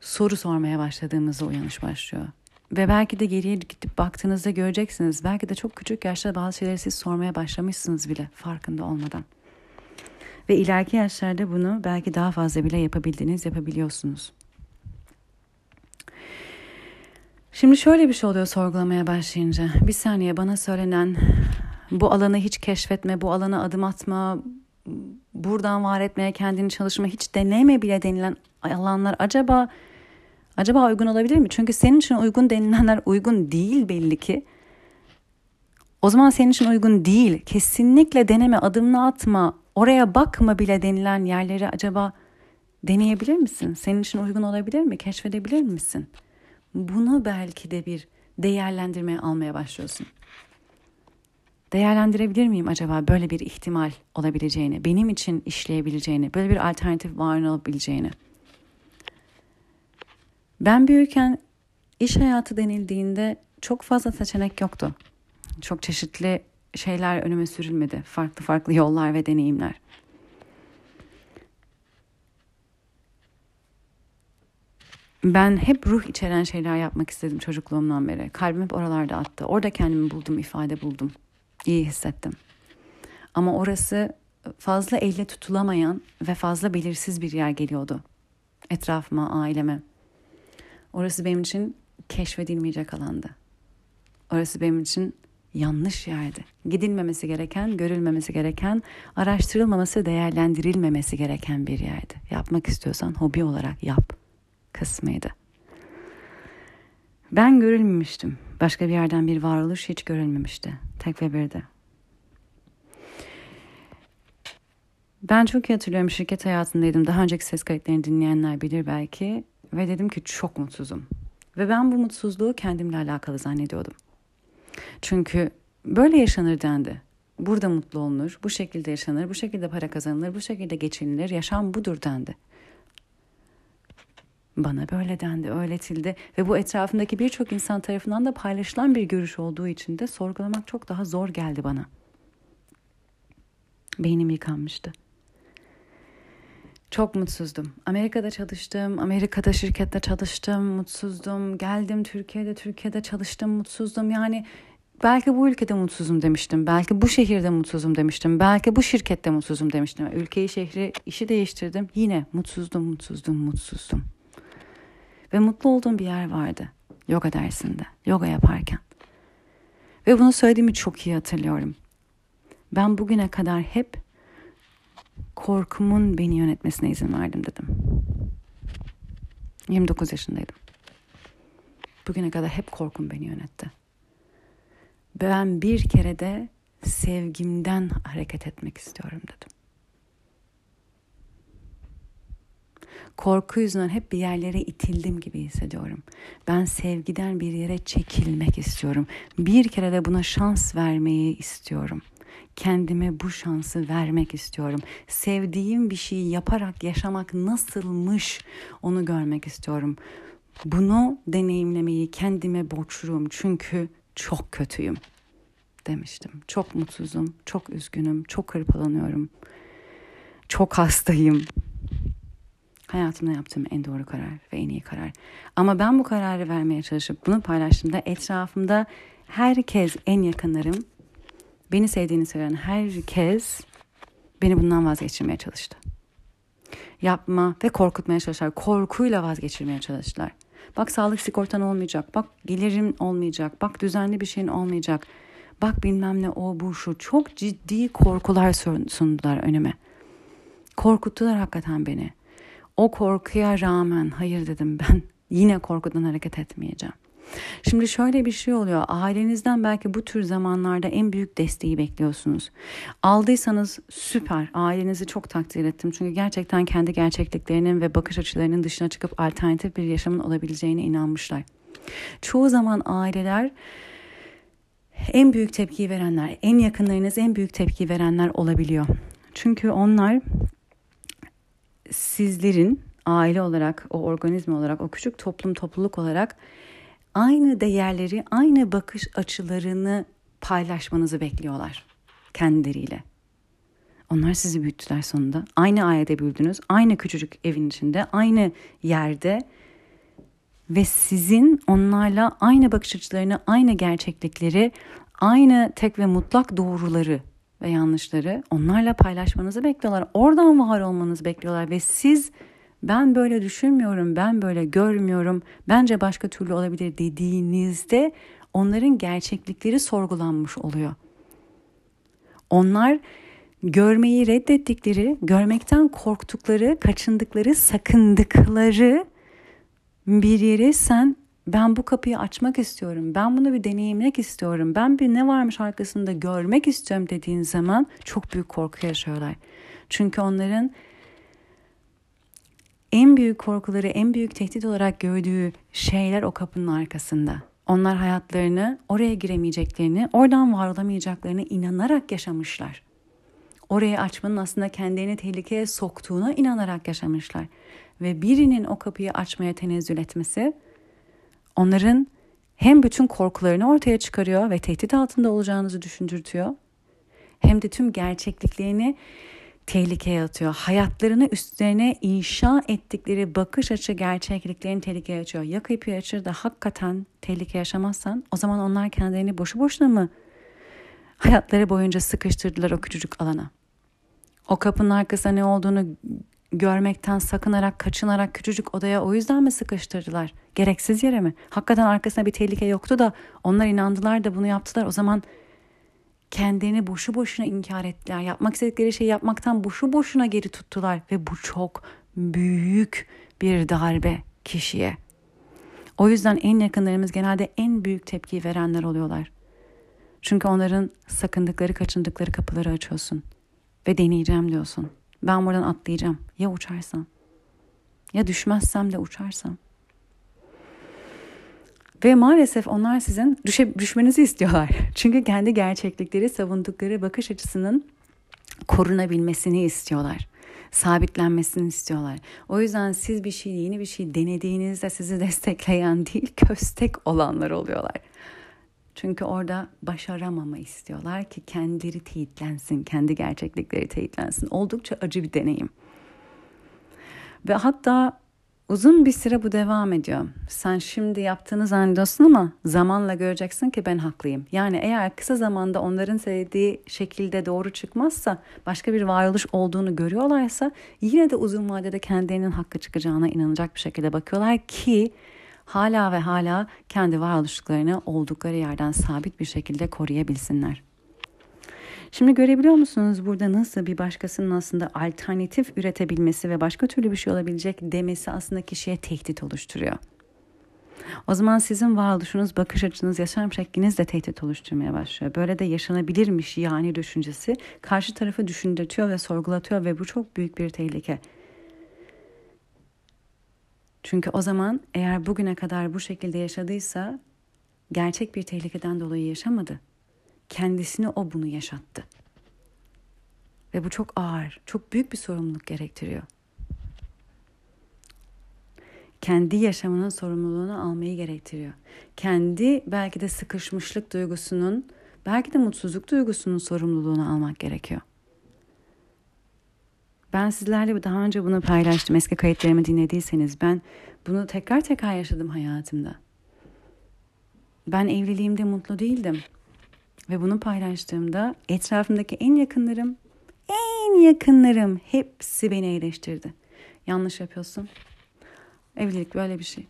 Soru sormaya başladığımızda uyanış başlıyor. Ve belki de geriye gidip baktığınızda göreceksiniz. Belki de çok küçük yaşta bazı şeyleri siz sormaya başlamışsınız bile farkında olmadan. Ve ileriki yaşlarda bunu belki daha fazla bile yapabildiniz, yapabiliyorsunuz. Şimdi şöyle bir şey oluyor sorgulamaya başlayınca. Bir saniye bana söylenen bu alanı hiç keşfetme, bu alana adım atma, buradan var etmeye kendini çalışma, hiç deneme bile denilen alanlar acaba acaba uygun olabilir mi? Çünkü senin için uygun denilenler uygun değil belli ki. O zaman senin için uygun değil. Kesinlikle deneme, adımını atma, oraya bakma bile denilen yerleri acaba deneyebilir misin? Senin için uygun olabilir mi? Keşfedebilir misin? Bunu belki de bir değerlendirmeye almaya başlıyorsun. Değerlendirebilir miyim acaba böyle bir ihtimal olabileceğini, benim için işleyebileceğini, böyle bir alternatif var olabileceğini? Ben büyürken iş hayatı denildiğinde çok fazla seçenek yoktu. Çok çeşitli şeyler önüme sürülmedi. Farklı farklı yollar ve deneyimler. Ben hep ruh içeren şeyler yapmak istedim çocukluğumdan beri. Kalbim hep oralarda attı. Orada kendimi buldum, ifade buldum. İyi hissettim. Ama orası fazla elle tutulamayan ve fazla belirsiz bir yer geliyordu. Etrafıma, aileme. Orası benim için keşfedilmeyecek alandı. Orası benim için yanlış yerdi. Gidilmemesi gereken, görülmemesi gereken, araştırılmaması, değerlendirilmemesi gereken bir yerdi. Yapmak istiyorsan hobi olarak yap kısmıydı. Ben görülmemiştim. Başka bir yerden bir varoluş hiç görülmemişti. Tek ve birdi. Ben çok iyi hatırlıyorum şirket hayatındaydım. Daha önceki ses kayıtlarını dinleyenler bilir belki. Ve dedim ki çok mutsuzum. Ve ben bu mutsuzluğu kendimle alakalı zannediyordum. Çünkü böyle yaşanır dendi. Burada mutlu olunur, bu şekilde yaşanır, bu şekilde para kazanılır, bu şekilde geçinilir, yaşam budur dendi. Bana böyle dendi, öğretildi ve bu etrafındaki birçok insan tarafından da paylaşılan bir görüş olduğu için de sorgulamak çok daha zor geldi bana. Beynim yıkanmıştı. Çok mutsuzdum. Amerika'da çalıştım, Amerika'da şirkette çalıştım, mutsuzdum. Geldim Türkiye'de, Türkiye'de çalıştım, mutsuzdum. Yani belki bu ülkede mutsuzum demiştim. Belki bu şehirde mutsuzum demiştim. Belki bu şirkette mutsuzum demiştim. Ülkeyi, şehri, işi değiştirdim. Yine mutsuzdum, mutsuzdum, mutsuzdum. Ve mutlu olduğum bir yer vardı. Yoga dersinde, yoga yaparken. Ve bunu söylediğimi çok iyi hatırlıyorum. Ben bugüne kadar hep korkumun beni yönetmesine izin verdim dedim. 29 yaşındaydım. Bugüne kadar hep korkum beni yönetti. Ben bir kere de sevgimden hareket etmek istiyorum dedim. Korku yüzünden hep bir yerlere itildim gibi hissediyorum. Ben sevgiden bir yere çekilmek istiyorum. Bir kere de buna şans vermeyi istiyorum. Kendime bu şansı vermek istiyorum. Sevdiğim bir şeyi yaparak yaşamak nasılmış onu görmek istiyorum. Bunu deneyimlemeyi kendime borçluyum çünkü çok kötüyüm demiştim. Çok mutsuzum, çok üzgünüm, çok hırpalanıyorum. Çok hastayım. Hayatımda yaptığım en doğru karar ve en iyi karar. Ama ben bu kararı vermeye çalışıp bunu paylaştığımda etrafımda herkes en yakınlarım, beni sevdiğini söyleyen herkes beni bundan vazgeçirmeye çalıştı. Yapma ve korkutmaya çalıştılar. Korkuyla vazgeçirmeye çalıştılar. Bak sağlık sigortan olmayacak. Bak gelirim olmayacak. Bak düzenli bir şeyin olmayacak. Bak bilmem ne o bu şu. Çok ciddi korkular sundular önüme. Korkuttular hakikaten beni. O korkuya rağmen hayır dedim ben *laughs* yine korkudan hareket etmeyeceğim. Şimdi şöyle bir şey oluyor. Ailenizden belki bu tür zamanlarda en büyük desteği bekliyorsunuz. Aldıysanız süper. Ailenizi çok takdir ettim. Çünkü gerçekten kendi gerçekliklerinin ve bakış açılarının dışına çıkıp alternatif bir yaşamın olabileceğine inanmışlar. Çoğu zaman aileler en büyük tepkiyi verenler, en yakınlarınız en büyük tepki verenler olabiliyor. Çünkü onlar sizlerin aile olarak, o organizma olarak, o küçük toplum topluluk olarak aynı değerleri, aynı bakış açılarını paylaşmanızı bekliyorlar kendileriyle. Onlar sizi büyüttüler sonunda. Aynı ailede büyüdünüz, aynı küçücük evin içinde, aynı yerde ve sizin onlarla aynı bakış açılarını, aynı gerçeklikleri, aynı tek ve mutlak doğruları ve yanlışları onlarla paylaşmanızı bekliyorlar. Oradan var olmanızı bekliyorlar ve siz ben böyle düşünmüyorum, ben böyle görmüyorum, bence başka türlü olabilir dediğinizde onların gerçeklikleri sorgulanmış oluyor. Onlar görmeyi reddettikleri, görmekten korktukları, kaçındıkları, sakındıkları bir yere sen ben bu kapıyı açmak istiyorum. Ben bunu bir deneyimlemek istiyorum. Ben bir ne varmış arkasında görmek istiyorum dediğin zaman çok büyük korku yaşıyorlar. Çünkü onların en büyük korkuları, en büyük tehdit olarak gördüğü şeyler o kapının arkasında. Onlar hayatlarını oraya giremeyeceklerini, oradan var olamayacaklarını inanarak yaşamışlar. Orayı açmanın aslında kendilerini tehlikeye soktuğuna inanarak yaşamışlar. Ve birinin o kapıyı açmaya tenezzül etmesi onların hem bütün korkularını ortaya çıkarıyor ve tehdit altında olacağınızı düşündürtüyor hem de tüm gerçekliklerini tehlikeye atıyor. Hayatlarını üstlerine inşa ettikleri bakış açı gerçekliklerini tehlikeye atıyor. Ya kapıyı açır da hakikaten tehlike yaşamazsan o zaman onlar kendilerini boşu boşuna mı hayatları boyunca sıkıştırdılar o küçücük alana? O kapının arkasında ne olduğunu görmekten sakınarak, kaçınarak küçücük odaya o yüzden mi sıkıştırdılar? Gereksiz yere mi? Hakikaten arkasında bir tehlike yoktu da onlar inandılar da bunu yaptılar. O zaman kendini boşu boşuna inkar ettiler. Yapmak istedikleri şeyi yapmaktan boşu boşuna geri tuttular ve bu çok büyük bir darbe kişiye. O yüzden en yakınlarımız genelde en büyük tepkiyi verenler oluyorlar. Çünkü onların sakındıkları, kaçındıkları kapıları açıyorsun ve deneyeceğim diyorsun. Ben buradan atlayacağım. Ya uçarsam? Ya düşmezsem de uçarsam? Ve maalesef onlar sizin düşe, düşmenizi istiyorlar. *laughs* Çünkü kendi gerçeklikleri, savundukları bakış açısının korunabilmesini istiyorlar. Sabitlenmesini istiyorlar. O yüzden siz bir şey, yeni bir şey denediğinizde sizi *laughs* destekleyen değil, köstek olanlar oluyorlar. Çünkü orada başaramama istiyorlar ki kendileri teyitlensin, kendi gerçeklikleri teyitlensin. Oldukça acı bir deneyim. Ve hatta uzun bir süre bu devam ediyor. Sen şimdi yaptığını zannediyorsun ama zamanla göreceksin ki ben haklıyım. Yani eğer kısa zamanda onların söylediği şekilde doğru çıkmazsa, başka bir varoluş olduğunu görüyorlarsa yine de uzun vadede kendilerinin hakkı çıkacağına inanacak bir şekilde bakıyorlar ki hala ve hala kendi varoluşluklarını oldukları yerden sabit bir şekilde koruyabilsinler. Şimdi görebiliyor musunuz burada nasıl bir başkasının aslında alternatif üretebilmesi ve başka türlü bir şey olabilecek demesi aslında kişiye tehdit oluşturuyor. O zaman sizin varoluşunuz, bakış açınız, yaşam şekliniz de tehdit oluşturmaya başlıyor. Böyle de yaşanabilirmiş yani düşüncesi karşı tarafı düşündürtüyor ve sorgulatıyor ve bu çok büyük bir tehlike. Çünkü o zaman eğer bugüne kadar bu şekilde yaşadıysa gerçek bir tehlikeden dolayı yaşamadı. Kendisini o bunu yaşattı. Ve bu çok ağır, çok büyük bir sorumluluk gerektiriyor. Kendi yaşamının sorumluluğunu almayı gerektiriyor. Kendi belki de sıkışmışlık duygusunun, belki de mutsuzluk duygusunun sorumluluğunu almak gerekiyor. Ben sizlerle daha önce bunu paylaştım. Eski kayıtlarımı dinlediyseniz ben bunu tekrar tekrar yaşadım hayatımda. Ben evliliğimde mutlu değildim. Ve bunu paylaştığımda etrafımdaki en yakınlarım, en yakınlarım hepsi beni eleştirdi. Yanlış yapıyorsun. Evlilik böyle bir şey.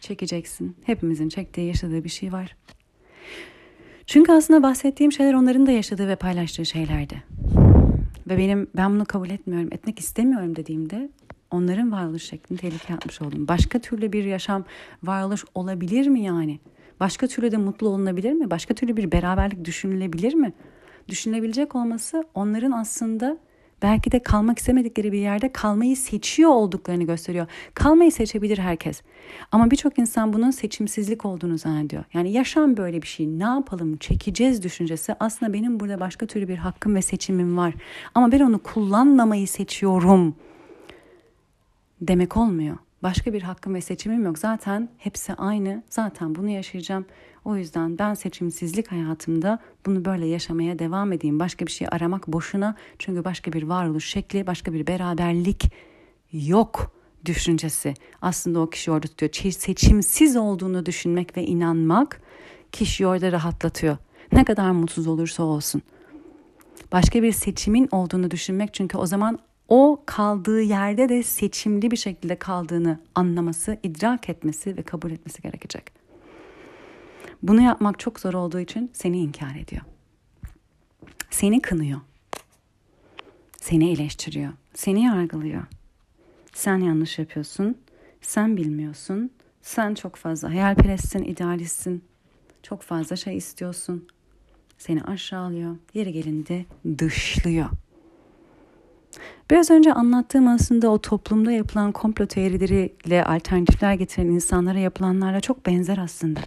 Çekeceksin. Hepimizin çektiği, yaşadığı bir şey var. Çünkü aslında bahsettiğim şeyler onların da yaşadığı ve paylaştığı şeylerdi. Ve benim ben bunu kabul etmiyorum, etmek istemiyorum dediğimde onların varoluş şeklini tehlikeye atmış oldum. Başka türlü bir yaşam, varoluş olabilir mi yani? Başka türlü de mutlu olunabilir mi? Başka türlü bir beraberlik düşünülebilir mi? Düşünülebilecek olması onların aslında belki de kalmak istemedikleri bir yerde kalmayı seçiyor olduklarını gösteriyor. Kalmayı seçebilir herkes. Ama birçok insan bunun seçimsizlik olduğunu zannediyor. Yani yaşam böyle bir şey. Ne yapalım? Çekeceğiz düşüncesi. Aslında benim burada başka türlü bir hakkım ve seçimim var. Ama ben onu kullanmamayı seçiyorum demek olmuyor. Başka bir hakkım ve seçimim yok. Zaten hepsi aynı. Zaten bunu yaşayacağım. O yüzden ben seçimsizlik hayatımda bunu böyle yaşamaya devam edeyim. Başka bir şey aramak boşuna. Çünkü başka bir varoluş şekli, başka bir beraberlik yok düşüncesi. Aslında o kişi orada tutuyor. Seçimsiz olduğunu düşünmek ve inanmak kişiyi orada rahatlatıyor. Ne kadar mutsuz olursa olsun. Başka bir seçimin olduğunu düşünmek çünkü o zaman o kaldığı yerde de seçimli bir şekilde kaldığını anlaması, idrak etmesi ve kabul etmesi gerekecek. Bunu yapmak çok zor olduğu için seni inkar ediyor. Seni kınıyor. Seni eleştiriyor. Seni yargılıyor. Sen yanlış yapıyorsun. Sen bilmiyorsun. Sen çok fazla hayalperestsin, idealistsin. Çok fazla şey istiyorsun. Seni aşağılıyor. Yeri gelinde dışlıyor. Biraz önce anlattığım aslında o toplumda yapılan komplo teorileriyle alternatifler getiren insanlara yapılanlarla çok benzer aslında.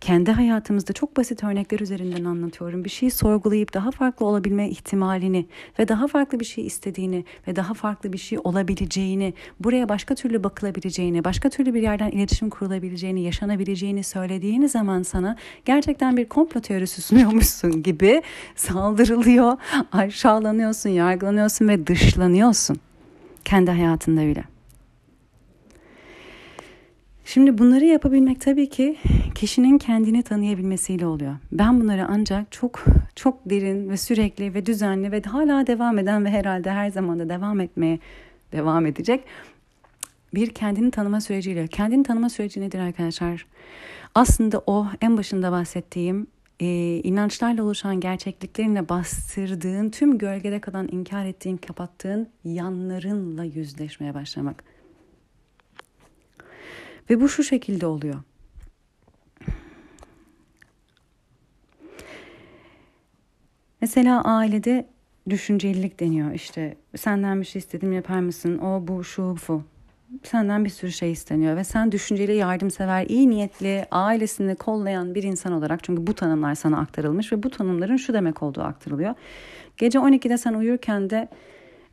Kendi hayatımızda çok basit örnekler üzerinden anlatıyorum. Bir şeyi sorgulayıp daha farklı olabilme ihtimalini ve daha farklı bir şey istediğini ve daha farklı bir şey olabileceğini, buraya başka türlü bakılabileceğini, başka türlü bir yerden iletişim kurulabileceğini, yaşanabileceğini söylediğini zaman sana gerçekten bir komplo teorisi sunuyormuşsun *laughs* gibi saldırılıyor, aşağılanıyorsun, yargılanıyorsun ve dışlanıyorsun kendi hayatında bile. Şimdi bunları yapabilmek tabii ki kişinin kendini tanıyabilmesiyle oluyor. Ben bunları ancak çok çok derin ve sürekli ve düzenli ve hala devam eden ve herhalde her zaman da devam etmeye devam edecek bir kendini tanıma süreciyle. Kendini tanıma süreci nedir arkadaşlar? Aslında o en başında bahsettiğim e, inançlarla oluşan gerçekliklerinle bastırdığın, tüm gölgede kalan inkar ettiğin, kapattığın yanlarınla yüzleşmeye başlamak. Ve bu şu şekilde oluyor. Mesela ailede düşüncelilik deniyor. İşte senden bir şey istedim yapar mısın? O bu şu bu. Senden bir sürü şey isteniyor ve sen düşünceli, yardımsever, iyi niyetli, ailesini kollayan bir insan olarak çünkü bu tanımlar sana aktarılmış ve bu tanımların şu demek olduğu aktarılıyor. Gece 12'de sen uyurken de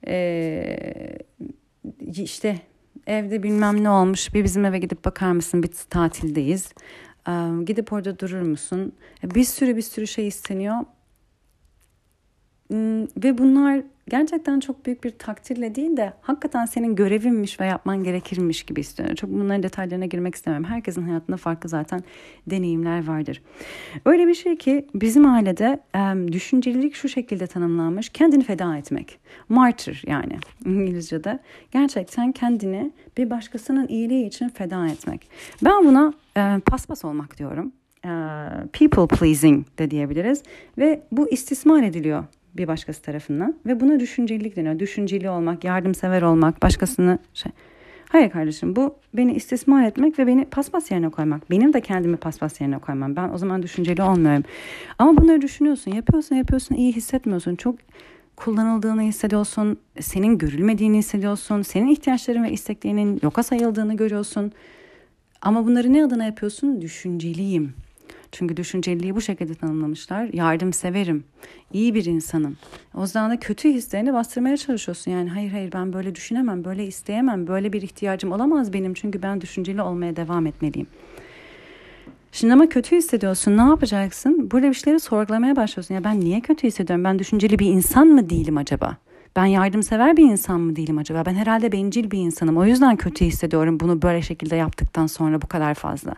ee, işte evde bilmem ne olmuş bir bizim eve gidip bakar mısın bir tatildeyiz. gidip orada durur musun? Bir sürü bir sürü şey isteniyor. Hmm, ve bunlar gerçekten çok büyük bir takdirle değil de hakikaten senin görevinmiş ve yapman gerekirmiş gibi istiyorum. Çok bunların detaylarına girmek istemem. Herkesin hayatında farklı zaten deneyimler vardır. Öyle bir şey ki bizim ailede e, düşüncelilik şu şekilde tanımlanmış. Kendini feda etmek. Martyr yani *laughs* İngilizce'de. Gerçekten kendini bir başkasının iyiliği için feda etmek. Ben buna e, paspas olmak diyorum. E, people pleasing de diyebiliriz. Ve bu istismar ediliyor bir başkası tarafından ve buna düşüncelilik deniyor. Düşünceli olmak, yardımsever olmak, başkasını şey. Hayır kardeşim bu beni istismar etmek ve beni paspas yerine koymak. Benim de kendimi paspas yerine koymam. Ben o zaman düşünceli olmuyorum. Ama bunları düşünüyorsun, yapıyorsun, yapıyorsun, iyi hissetmiyorsun. Çok kullanıldığını hissediyorsun, senin görülmediğini hissediyorsun, senin ihtiyaçların ve isteklerinin yoka sayıldığını görüyorsun. Ama bunları ne adına yapıyorsun? Düşünceliyim. Çünkü düşünceliliği bu şekilde tanımlamışlar. Yardımseverim, iyi bir insanım. O zaman da kötü hislerini bastırmaya çalışıyorsun. Yani hayır hayır ben böyle düşünemem, böyle isteyemem, böyle bir ihtiyacım olamaz benim. Çünkü ben düşünceli olmaya devam etmeliyim. Şimdi ama kötü hissediyorsun. Ne yapacaksın? Burada bir şeyleri sorgulamaya başlıyorsun. Ya ben niye kötü hissediyorum? Ben düşünceli bir insan mı değilim acaba? Ben yardımsever bir insan mı değilim acaba? Ben herhalde bencil bir insanım. O yüzden kötü hissediyorum bunu böyle şekilde yaptıktan sonra bu kadar fazla.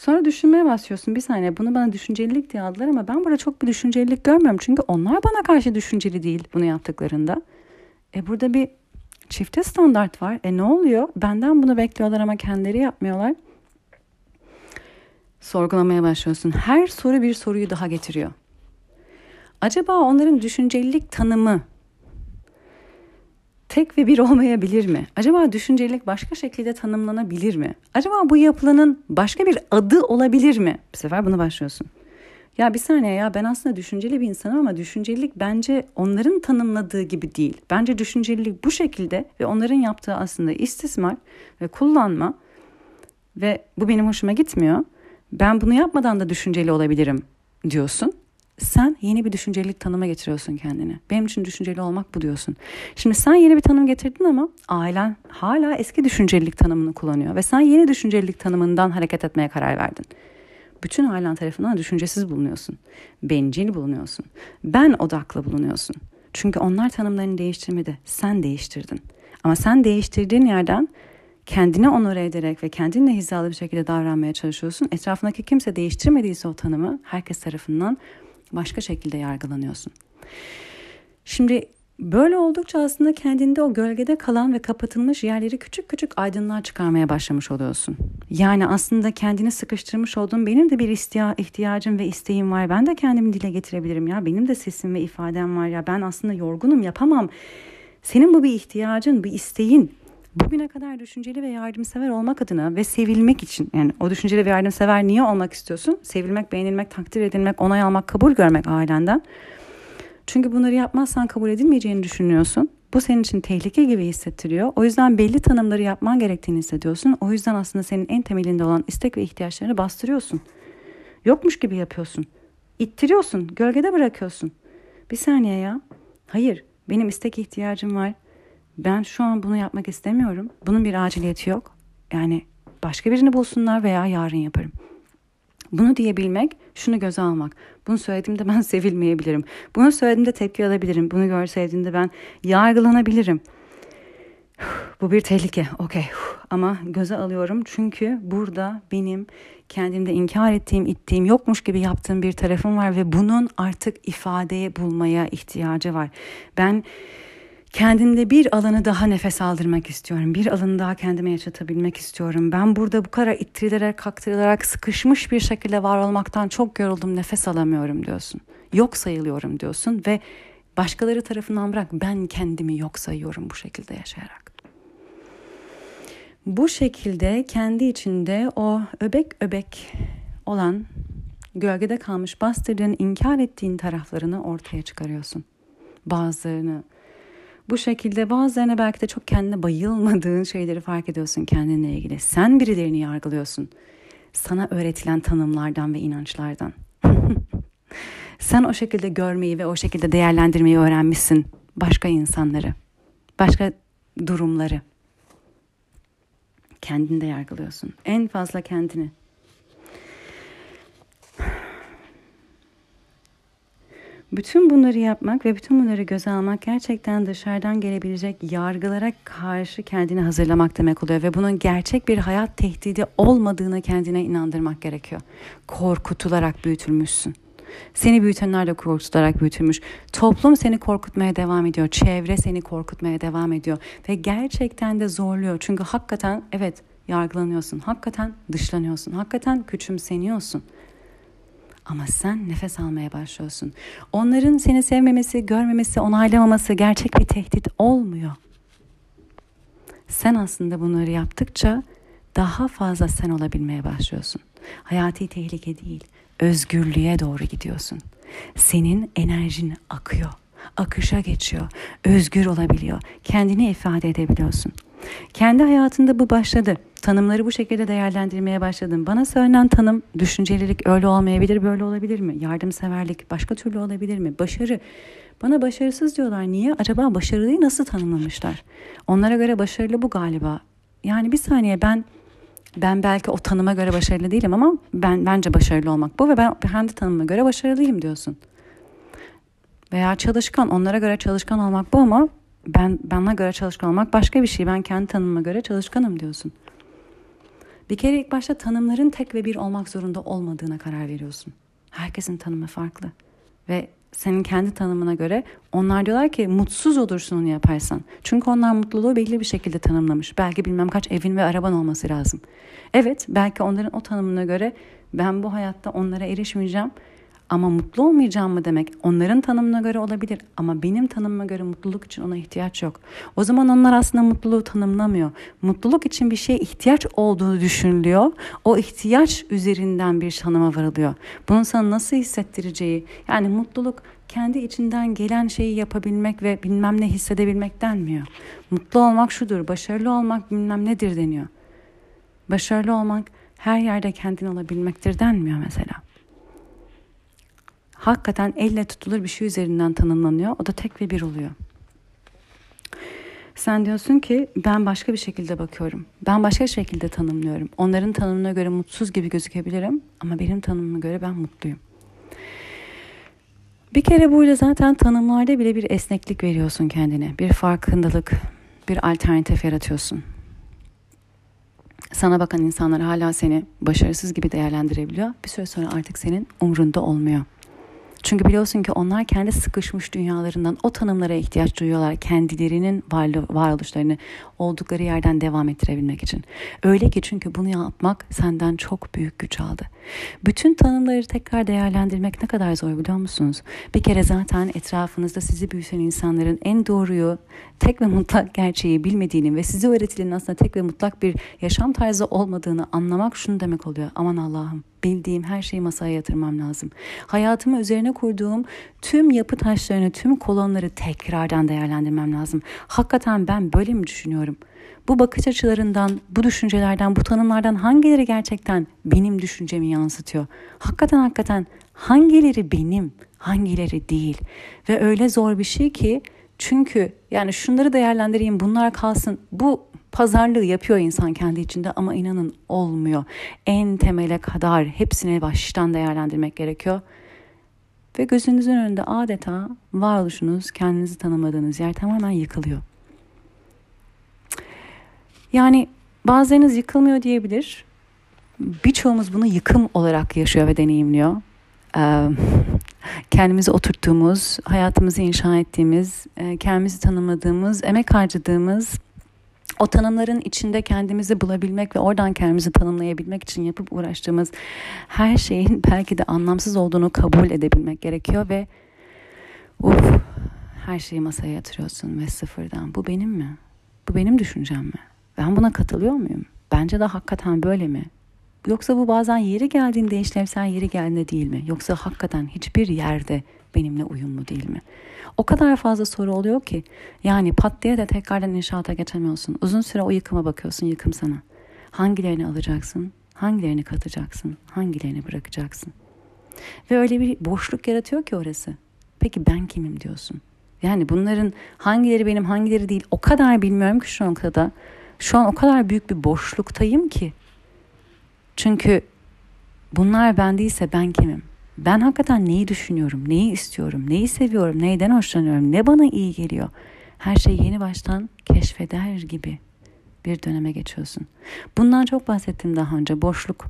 Sonra düşünmeye başlıyorsun. Bir saniye bunu bana düşüncelilik diye aldılar ama ben burada çok bir düşüncelilik görmüyorum. Çünkü onlar bana karşı düşünceli değil bunu yaptıklarında. E burada bir çifte standart var. E ne oluyor? Benden bunu bekliyorlar ama kendileri yapmıyorlar. Sorgulamaya başlıyorsun. Her soru bir soruyu daha getiriyor. Acaba onların düşüncelilik tanımı tek ve bir olmayabilir mi? Acaba düşüncelilik başka şekilde tanımlanabilir mi? Acaba bu yapılanın başka bir adı olabilir mi? Bir sefer bunu başlıyorsun. Ya bir saniye ya ben aslında düşünceli bir insanım ama düşüncelilik bence onların tanımladığı gibi değil. Bence düşüncelilik bu şekilde ve onların yaptığı aslında istismar ve kullanma ve bu benim hoşuma gitmiyor. Ben bunu yapmadan da düşünceli olabilirim diyorsun sen yeni bir düşüncelilik tanıma getiriyorsun kendine. Benim için düşünceli olmak bu diyorsun. Şimdi sen yeni bir tanım getirdin ama ailen hala eski düşüncelilik tanımını kullanıyor. Ve sen yeni düşüncelilik tanımından hareket etmeye karar verdin. Bütün ailen tarafından düşüncesiz bulunuyorsun. Bencil bulunuyorsun. Ben odaklı bulunuyorsun. Çünkü onlar tanımlarını değiştirmedi. Sen değiştirdin. Ama sen değiştirdiğin yerden kendini onore ederek ve kendinle hizalı bir şekilde davranmaya çalışıyorsun. Etrafındaki kimse değiştirmediyse o tanımı herkes tarafından başka şekilde yargılanıyorsun. Şimdi böyle oldukça aslında kendinde o gölgede kalan ve kapatılmış yerleri küçük küçük aydınlığa çıkarmaya başlamış oluyorsun. Yani aslında kendini sıkıştırmış olduğun benim de bir ihtiyacım ve isteğim var. Ben de kendimi dile getirebilirim ya. Benim de sesim ve ifadem var ya. Ben aslında yorgunum yapamam. Senin bu bir ihtiyacın, bir isteğin bugüne kadar düşünceli ve yardımsever olmak adına ve sevilmek için yani o düşünceli ve yardımsever niye olmak istiyorsun? Sevilmek, beğenilmek, takdir edilmek, onay almak, kabul görmek ailenden. Çünkü bunları yapmazsan kabul edilmeyeceğini düşünüyorsun. Bu senin için tehlike gibi hissettiriyor. O yüzden belli tanımları yapman gerektiğini hissediyorsun. O yüzden aslında senin en temelinde olan istek ve ihtiyaçlarını bastırıyorsun. Yokmuş gibi yapıyorsun. İttiriyorsun, gölgede bırakıyorsun. Bir saniye ya. Hayır, benim istek ihtiyacım var ben şu an bunu yapmak istemiyorum. Bunun bir aciliyeti yok. Yani başka birini bulsunlar veya yarın yaparım. Bunu diyebilmek, şunu göze almak. Bunu söylediğimde ben *laughs* sevilmeyebilirim. Bunu söylediğimde tepki alabilirim. Bunu görseydiğimde ben yargılanabilirim. *sighs* Bu bir tehlike. Okey. *sighs* Ama göze alıyorum çünkü burada benim kendimde inkar ettiğim, ittiğim, yokmuş gibi yaptığım bir tarafım var ve bunun artık ifadeye bulmaya ihtiyacı var. Ben kendinde bir alanı daha nefes aldırmak istiyorum. Bir alanı daha kendime yaşatabilmek istiyorum. Ben burada bu kadar ittirilerek, kaktırılarak, sıkışmış bir şekilde var olmaktan çok yoruldum, nefes alamıyorum diyorsun. Yok sayılıyorum diyorsun ve başkaları tarafından bırak ben kendimi yok sayıyorum bu şekilde yaşayarak. Bu şekilde kendi içinde o öbek öbek olan gölgede kalmış bastırdığın, inkar ettiğin taraflarını ortaya çıkarıyorsun. Bazılarını bu şekilde bazılarına belki de çok kendine bayılmadığın şeyleri fark ediyorsun kendinle ilgili. Sen birilerini yargılıyorsun. Sana öğretilen tanımlardan ve inançlardan. *laughs* Sen o şekilde görmeyi ve o şekilde değerlendirmeyi öğrenmişsin başka insanları, başka durumları. Kendini de yargılıyorsun. En fazla kendini. Bütün bunları yapmak ve bütün bunları göze almak gerçekten dışarıdan gelebilecek yargılara karşı kendini hazırlamak demek oluyor ve bunun gerçek bir hayat tehdidi olmadığını kendine inandırmak gerekiyor. Korkutularak büyütülmüşsün. Seni büyütenler de korkutularak büyütülmüş. Toplum seni korkutmaya devam ediyor. Çevre seni korkutmaya devam ediyor. Ve gerçekten de zorluyor. Çünkü hakikaten evet yargılanıyorsun. Hakikaten dışlanıyorsun. Hakikaten küçümseniyorsun. Ama sen nefes almaya başlıyorsun. Onların seni sevmemesi, görmemesi, onaylamaması gerçek bir tehdit olmuyor. Sen aslında bunları yaptıkça daha fazla sen olabilmeye başlıyorsun. Hayati tehlike değil, özgürlüğe doğru gidiyorsun. Senin enerjin akıyor, akışa geçiyor, özgür olabiliyor, kendini ifade edebiliyorsun. Kendi hayatında bu başladı. Tanımları bu şekilde değerlendirmeye başladım. Bana söylenen tanım düşüncelilik öyle olmayabilir, böyle olabilir mi? Yardımseverlik başka türlü olabilir mi? Başarı. Bana başarısız diyorlar. Niye? Acaba başarılıyı nasıl tanımlamışlar? Onlara göre başarılı bu galiba. Yani bir saniye ben ben belki o tanıma göre başarılı değilim ama ben bence başarılı olmak bu ve ben kendi tanıma göre başarılıyım diyorsun. Veya çalışkan onlara göre çalışkan olmak bu ama ben bana göre çalışkan olmak başka bir şey. Ben kendi tanımıma göre çalışkanım diyorsun. Bir kere ilk başta tanımların tek ve bir olmak zorunda olmadığına karar veriyorsun. Herkesin tanımı farklı. Ve senin kendi tanımına göre onlar diyorlar ki mutsuz olursun onu yaparsan. Çünkü onlar mutluluğu belli bir şekilde tanımlamış. Belki bilmem kaç evin ve araban olması lazım. Evet belki onların o tanımına göre ben bu hayatta onlara erişmeyeceğim ama mutlu olmayacağım mı demek onların tanımına göre olabilir ama benim tanımıma göre mutluluk için ona ihtiyaç yok. O zaman onlar aslında mutluluğu tanımlamıyor. Mutluluk için bir şeye ihtiyaç olduğunu düşünülüyor. O ihtiyaç üzerinden bir tanıma varılıyor. Bunun sana nasıl hissettireceği yani mutluluk kendi içinden gelen şeyi yapabilmek ve bilmem ne hissedebilmek denmiyor. Mutlu olmak şudur, başarılı olmak bilmem nedir deniyor. Başarılı olmak her yerde kendin olabilmektir denmiyor mesela hakikaten elle tutulur bir şey üzerinden tanımlanıyor. O da tek ve bir oluyor. Sen diyorsun ki ben başka bir şekilde bakıyorum. Ben başka şekilde tanımlıyorum. Onların tanımına göre mutsuz gibi gözükebilirim ama benim tanımıma göre ben mutluyum. Bir kere burada zaten tanımlarda bile bir esneklik veriyorsun kendine. Bir farkındalık, bir alternatif yaratıyorsun. Sana bakan insanlar hala seni başarısız gibi değerlendirebiliyor. Bir süre sonra artık senin umrunda olmuyor. Çünkü biliyorsun ki onlar kendi sıkışmış dünyalarından o tanımlara ihtiyaç duyuyorlar. Kendilerinin varoluşlarını oldukları yerden devam ettirebilmek için. Öyle ki çünkü bunu yapmak senden çok büyük güç aldı. Bütün tanımları tekrar değerlendirmek ne kadar zor biliyor musunuz? Bir kere zaten etrafınızda sizi büyüten insanların en doğruyu, tek ve mutlak gerçeği bilmediğini ve size öğretilenin aslında tek ve mutlak bir yaşam tarzı olmadığını anlamak şunu demek oluyor. Aman Allah'ım bildiğim her şeyi masaya yatırmam lazım. Hayatımı üzerine kurduğum tüm yapı taşlarını, tüm kolonları tekrardan değerlendirmem lazım. Hakikaten ben böyle mi düşünüyorum? Bu bakış açılarından, bu düşüncelerden, bu tanımlardan hangileri gerçekten benim düşüncemi yansıtıyor? Hakikaten hakikaten hangileri benim, hangileri değil? Ve öyle zor bir şey ki çünkü yani şunları değerlendireyim, bunlar kalsın. Bu pazarlığı yapıyor insan kendi içinde ama inanın olmuyor. En temele kadar hepsini baştan değerlendirmek gerekiyor. Ve gözünüzün önünde adeta varoluşunuz, kendinizi tanımadığınız yer tamamen yıkılıyor. Yani bazılarınız yıkılmıyor diyebilir. Birçoğumuz bunu yıkım olarak yaşıyor ve deneyimliyor. kendimizi oturttuğumuz, hayatımızı inşa ettiğimiz, kendimizi tanımadığımız, emek harcadığımız o tanımların içinde kendimizi bulabilmek ve oradan kendimizi tanımlayabilmek için yapıp uğraştığımız her şeyin *laughs* belki de anlamsız olduğunu kabul edebilmek gerekiyor ve uf her şeyi masaya yatırıyorsun ve sıfırdan. Bu benim mi? Bu benim düşüncem mi? Ben buna katılıyor muyum? Bence de hakikaten böyle mi? Yoksa bu bazen yeri geldiğinde işlevsel yeri geldiğinde değil mi? Yoksa hakikaten hiçbir yerde benimle uyumlu değil mi? O kadar fazla soru oluyor ki yani pat diye de tekrardan inşaata geçemiyorsun. Uzun süre o yıkıma bakıyorsun yıkım sana. Hangilerini alacaksın? Hangilerini katacaksın? Hangilerini bırakacaksın? Ve öyle bir boşluk yaratıyor ki orası. Peki ben kimim diyorsun? Yani bunların hangileri benim hangileri değil o kadar bilmiyorum ki şu noktada. Şu an o kadar büyük bir boşluktayım ki. Çünkü bunlar ben değilse ben kimim? Ben hakikaten neyi düşünüyorum, neyi istiyorum, neyi seviyorum, neyden hoşlanıyorum, ne bana iyi geliyor. Her şeyi yeni baştan keşfeder gibi bir döneme geçiyorsun. Bundan çok bahsettim daha önce. Boşluk.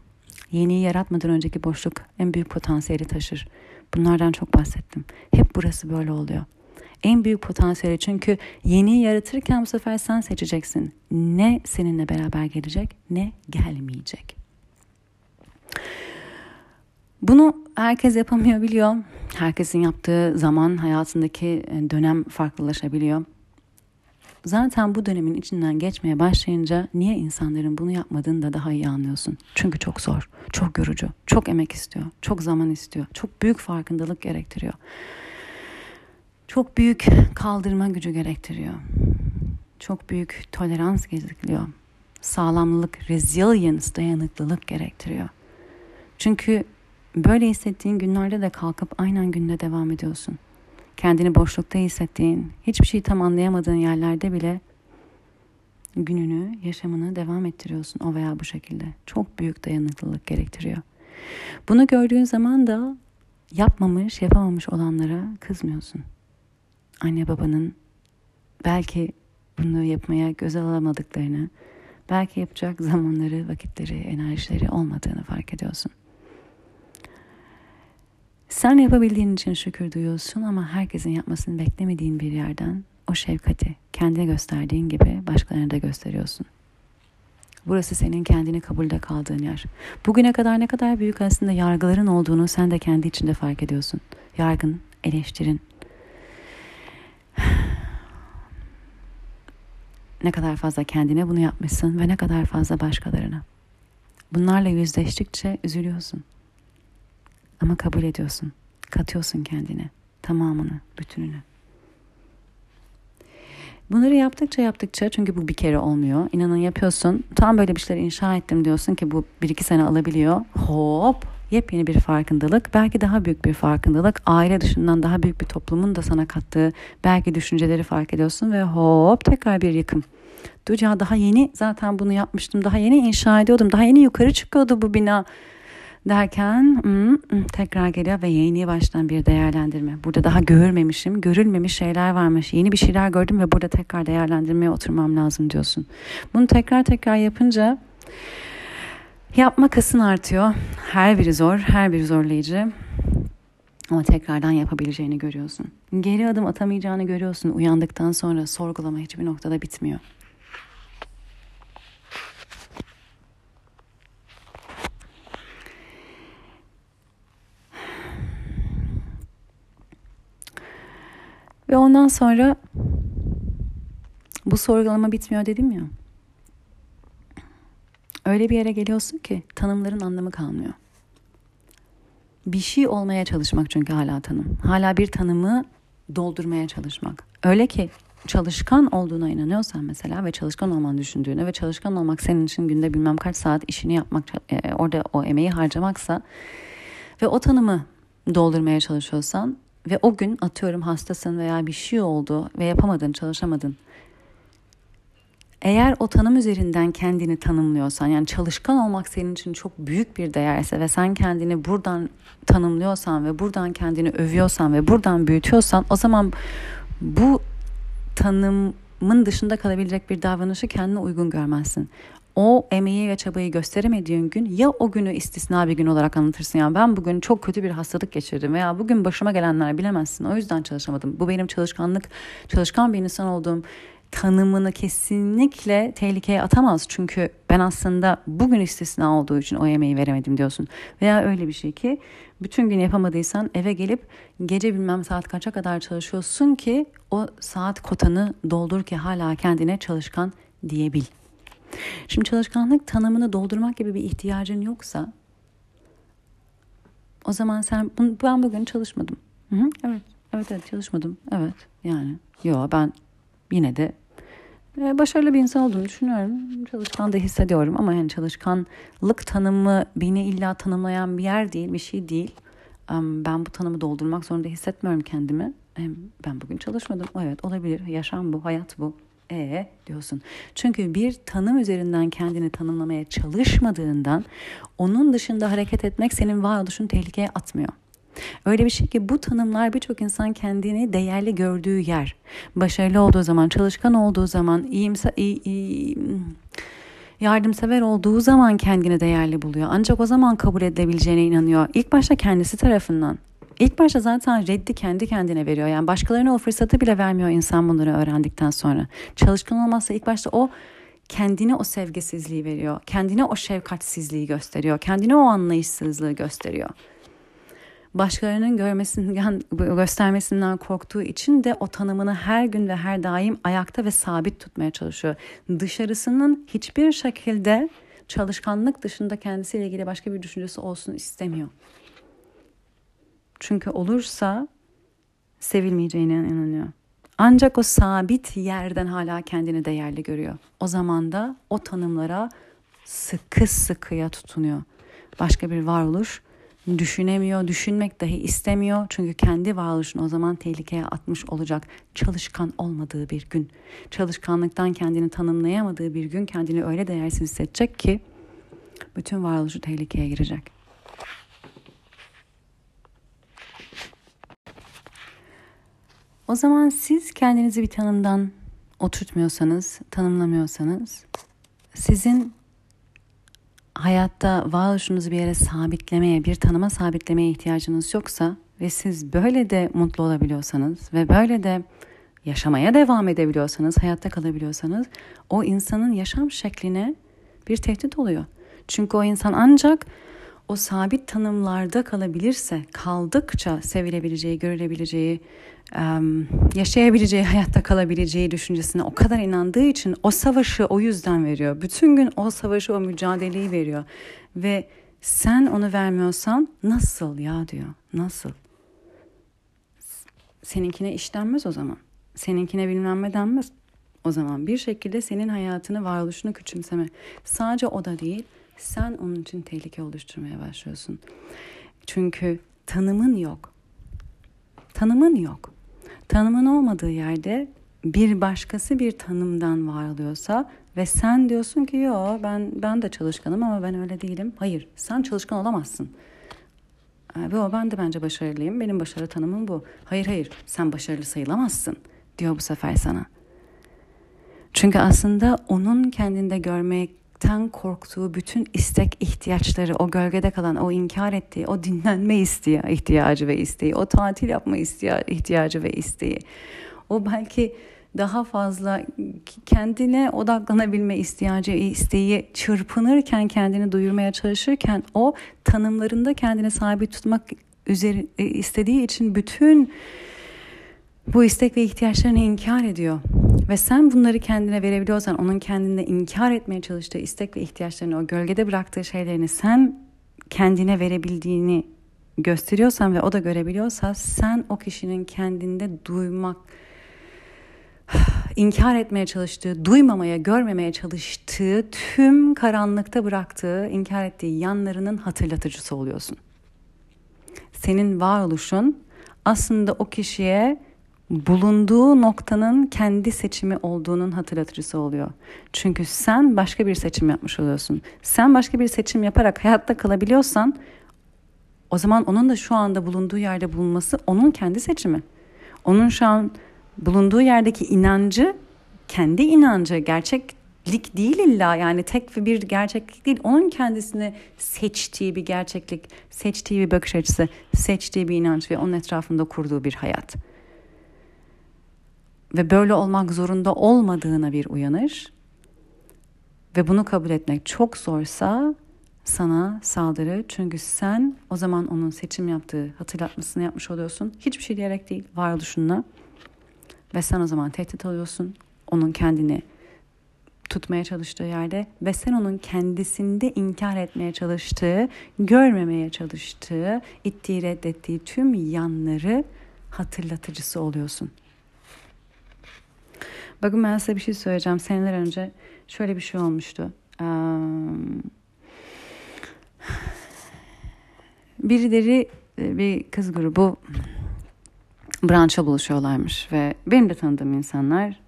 Yeniyi yaratmadan önceki boşluk en büyük potansiyeli taşır. Bunlardan çok bahsettim. Hep burası böyle oluyor. En büyük potansiyeli çünkü yeniyi yaratırken bu sefer sen seçeceksin. Ne seninle beraber gelecek ne gelmeyecek. Bunu herkes yapamıyor biliyor. Herkesin yaptığı zaman hayatındaki e, dönem farklılaşabiliyor. zaten bu dönemin içinden geçmeye başlayınca niye insanların bunu yapmadığını da daha iyi anlıyorsun. Çünkü çok zor, çok yorucu, çok emek istiyor, çok zaman istiyor, çok büyük farkındalık gerektiriyor. Çok büyük kaldırma gücü gerektiriyor. Çok büyük tolerans gerektiriyor. Sağlamlılık, resilience, dayanıklılık gerektiriyor. Çünkü böyle hissettiğin günlerde de kalkıp aynen günde devam ediyorsun kendini boşlukta hissettiğin, hiçbir şeyi tam anlayamadığın yerlerde bile gününü, yaşamını devam ettiriyorsun o veya bu şekilde. Çok büyük dayanıklılık gerektiriyor. Bunu gördüğün zaman da yapmamış, yapamamış olanlara kızmıyorsun. Anne babanın belki bunu yapmaya göz alamadıklarını, belki yapacak zamanları, vakitleri, enerjileri olmadığını fark ediyorsun. Sen yapabildiğin için şükür duyuyorsun ama herkesin yapmasını beklemediğin bir yerden o şefkati kendine gösterdiğin gibi başkalarına da gösteriyorsun. Burası senin kendini kabulde kaldığın yer. Bugüne kadar ne kadar büyük aslında yargıların olduğunu sen de kendi içinde fark ediyorsun. Yargın, eleştirin. *sighs* Ne kadar fazla kendine bunu yapmışsın ve ne kadar fazla başkalarına. Bunlarla yüzleştikçe üzülüyorsun. Ama kabul ediyorsun. Katıyorsun kendine. Tamamını, bütününü. Bunları yaptıkça yaptıkça çünkü bu bir kere olmuyor. İnanın yapıyorsun. Tam böyle bir şeyler inşa ettim diyorsun ki bu bir iki sene alabiliyor. Hop yepyeni bir farkındalık. Belki daha büyük bir farkındalık. Aile dışından daha büyük bir toplumun da sana kattığı belki düşünceleri fark ediyorsun ve hop tekrar bir yıkım. Dur ya daha yeni zaten bunu yapmıştım. Daha yeni inşa ediyordum. Daha yeni yukarı çıkıyordu bu bina derken hmm, hmm, tekrar geliyor ve yeni baştan bir değerlendirme. Burada daha görmemişim, görülmemiş şeyler varmış. Yeni bir şeyler gördüm ve burada tekrar değerlendirmeye oturmam lazım diyorsun. Bunu tekrar tekrar yapınca yapma kasın artıyor. Her biri zor, her biri zorlayıcı. Ama tekrardan yapabileceğini görüyorsun. Geri adım atamayacağını görüyorsun. Uyandıktan sonra sorgulama hiçbir noktada bitmiyor. Ve ondan sonra bu sorgulama bitmiyor dedim ya. Öyle bir yere geliyorsun ki tanımların anlamı kalmıyor. Bir şey olmaya çalışmak çünkü hala tanım. Hala bir tanımı doldurmaya çalışmak. Öyle ki çalışkan olduğuna inanıyorsan mesela ve çalışkan olmanı düşündüğüne ve çalışkan olmak senin için günde bilmem kaç saat işini yapmak, e, orada o emeği harcamaksa ve o tanımı doldurmaya çalışıyorsan ve o gün atıyorum hastasın veya bir şey oldu ve yapamadın, çalışamadın. Eğer o tanım üzerinden kendini tanımlıyorsan yani çalışkan olmak senin için çok büyük bir değerse ve sen kendini buradan tanımlıyorsan ve buradan kendini övüyorsan ve buradan büyütüyorsan o zaman bu tanımın dışında kalabilecek bir davranışı kendine uygun görmezsin o emeği ve çabayı gösteremediğin gün ya o günü istisna bir gün olarak anlatırsın. Yani ben bugün çok kötü bir hastalık geçirdim veya bugün başıma gelenler bilemezsin. O yüzden çalışamadım. Bu benim çalışkanlık, çalışkan bir insan olduğum tanımını kesinlikle tehlikeye atamaz. Çünkü ben aslında bugün istisna olduğu için o emeği veremedim diyorsun. Veya öyle bir şey ki bütün gün yapamadıysan eve gelip gece bilmem saat kaça kadar çalışıyorsun ki o saat kotanı doldur ki hala kendine çalışkan diyebil. Şimdi çalışkanlık tanımını doldurmak gibi bir ihtiyacın yoksa o zaman sen ben bugün çalışmadım. Hı hı, evet, evet, evet çalışmadım. Evet, yani yo ben yine de e, başarılı bir insan olduğumu düşünüyorum. Çalışkan da hissediyorum ama yani çalışkanlık tanımı beni illa tanımlayan bir yer değil, bir şey değil. Ben bu tanımı doldurmak zorunda hissetmiyorum kendimi. Ben bugün çalışmadım. Evet olabilir. Yaşam bu, hayat bu e diyorsun. Çünkü bir tanım üzerinden kendini tanımlamaya çalışmadığından onun dışında hareket etmek senin varoluşunu tehlikeye atmıyor. Öyle bir şey ki bu tanımlar birçok insan kendini değerli gördüğü yer. Başarılı olduğu zaman, çalışkan olduğu zaman, iyimse, iyi, iyi, yardımsever olduğu zaman kendini değerli buluyor. Ancak o zaman kabul edilebileceğine inanıyor. İlk başta kendisi tarafından. İlk başta zaten reddi kendi kendine veriyor. Yani başkalarına o fırsatı bile vermiyor insan bunları öğrendikten sonra. Çalışkan olmazsa ilk başta o kendine o sevgisizliği veriyor. Kendine o şefkatsizliği gösteriyor. Kendine o anlayışsızlığı gösteriyor. başkalarının görmesinden, göstermesinden korktuğu için de o tanımını her gün ve her daim ayakta ve sabit tutmaya çalışıyor. Dışarısının hiçbir şekilde çalışkanlık dışında kendisiyle ilgili başka bir düşüncesi olsun istemiyor. Çünkü olursa sevilmeyeceğine inanıyor. Ancak o sabit yerden hala kendini değerli görüyor. O zaman da o tanımlara sıkı sıkıya tutunuyor. Başka bir varoluş düşünemiyor, düşünmek dahi istemiyor. Çünkü kendi varoluşunu o zaman tehlikeye atmış olacak. Çalışkan olmadığı bir gün, çalışkanlıktan kendini tanımlayamadığı bir gün kendini öyle değersiz hissedecek ki bütün varoluşu tehlikeye girecek. O zaman siz kendinizi bir tanımdan oturtmuyorsanız, tanımlamıyorsanız sizin hayatta varoluşunuzu bir yere sabitlemeye, bir tanıma sabitlemeye ihtiyacınız yoksa ve siz böyle de mutlu olabiliyorsanız ve böyle de yaşamaya devam edebiliyorsanız, hayatta kalabiliyorsanız o insanın yaşam şekline bir tehdit oluyor. Çünkü o insan ancak o sabit tanımlarda kalabilirse, kaldıkça sevilebileceği, görülebileceği, yaşayabileceği, hayatta kalabileceği düşüncesine o kadar inandığı için o savaşı o yüzden veriyor. Bütün gün o savaşı, o mücadeleyi veriyor. Ve sen onu vermiyorsan nasıl ya diyor. Nasıl? Seninkine işlenmez o zaman. Seninkine bilmem denmez. O zaman bir şekilde senin hayatını, varoluşunu küçümseme. Sadece o da değil, sen onun için tehlike oluşturmaya başlıyorsun. Çünkü tanımın yok. Tanımın yok. Tanımın olmadığı yerde bir başkası bir tanımdan var oluyorsa ve sen diyorsun ki yo ben ben de çalışkanım ama ben öyle değilim. Hayır, sen çalışkan olamazsın. Ve o ben de bence başarılıyım. Benim başarı tanımım bu. Hayır hayır sen başarılı sayılamazsın diyor bu sefer sana. Çünkü aslında onun kendinde görmekten korktuğu bütün istek ihtiyaçları, o gölgede kalan, o inkar ettiği, o dinlenme isteği, ihtiyacı ve isteği, o tatil yapma ihtiyacı ve isteği. O belki daha fazla kendine odaklanabilme ihtiyacı, isteği çırpınırken, kendini duyurmaya çalışırken o tanımlarında kendini sabit tutmak üzeri, e, istediği için bütün bu istek ve ihtiyaçlarını inkar ediyor. Ve sen bunları kendine verebiliyorsan onun kendinde inkar etmeye çalıştığı istek ve ihtiyaçlarını o gölgede bıraktığı şeylerini sen kendine verebildiğini gösteriyorsan ve o da görebiliyorsa sen o kişinin kendinde duymak *sighs* inkar etmeye çalıştığı, duymamaya, görmemeye çalıştığı, tüm karanlıkta bıraktığı, inkar ettiği yanlarının hatırlatıcısı oluyorsun. Senin varoluşun aslında o kişiye bulunduğu noktanın kendi seçimi olduğunun hatırlatıcısı oluyor. Çünkü sen başka bir seçim yapmış oluyorsun. Sen başka bir seçim yaparak hayatta kalabiliyorsan o zaman onun da şu anda bulunduğu yerde bulunması onun kendi seçimi. Onun şu an bulunduğu yerdeki inancı kendi inancı gerçeklik değil illa yani tek bir gerçeklik değil onun kendisini seçtiği bir gerçeklik seçtiği bir bakış açısı seçtiği bir inanç ve onun etrafında kurduğu bir hayat ve böyle olmak zorunda olmadığına bir uyanır ve bunu kabul etmek çok zorsa sana saldırı çünkü sen o zaman onun seçim yaptığı hatırlatmasını yapmış oluyorsun. Hiçbir şey diyerek değil varoluşunla ve sen o zaman tehdit alıyorsun. Onun kendini tutmaya çalıştığı yerde ve sen onun kendisinde inkar etmeye çalıştığı, görmemeye çalıştığı, ittiği, reddettiği tüm yanları hatırlatıcısı oluyorsun. Bakın ben size bir şey söyleyeceğim. Seneler önce şöyle bir şey olmuştu. Birileri bir kız grubu branşa buluşuyorlarmış ve benim de tanıdığım insanlar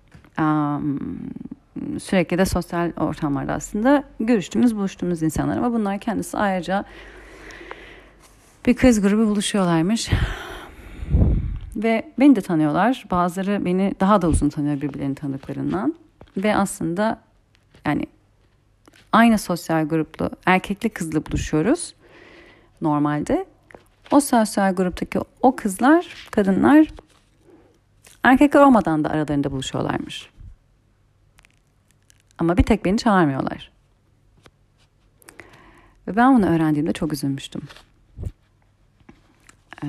sürekli de sosyal ortamlarda aslında görüştüğümüz, buluştuğumuz insanlar ama bunlar kendisi ayrıca bir kız grubu buluşuyorlarmış. Ve beni de tanıyorlar. Bazıları beni daha da uzun tanıyor birbirlerini tanıdıklarından. Ve aslında yani aynı sosyal gruplu erkekli kızla buluşuyoruz normalde. O sosyal gruptaki o kızlar, kadınlar erkekler olmadan da aralarında buluşuyorlarmış. Ama bir tek beni çağırmıyorlar. Ve ben bunu öğrendiğimde çok üzülmüştüm. Ee,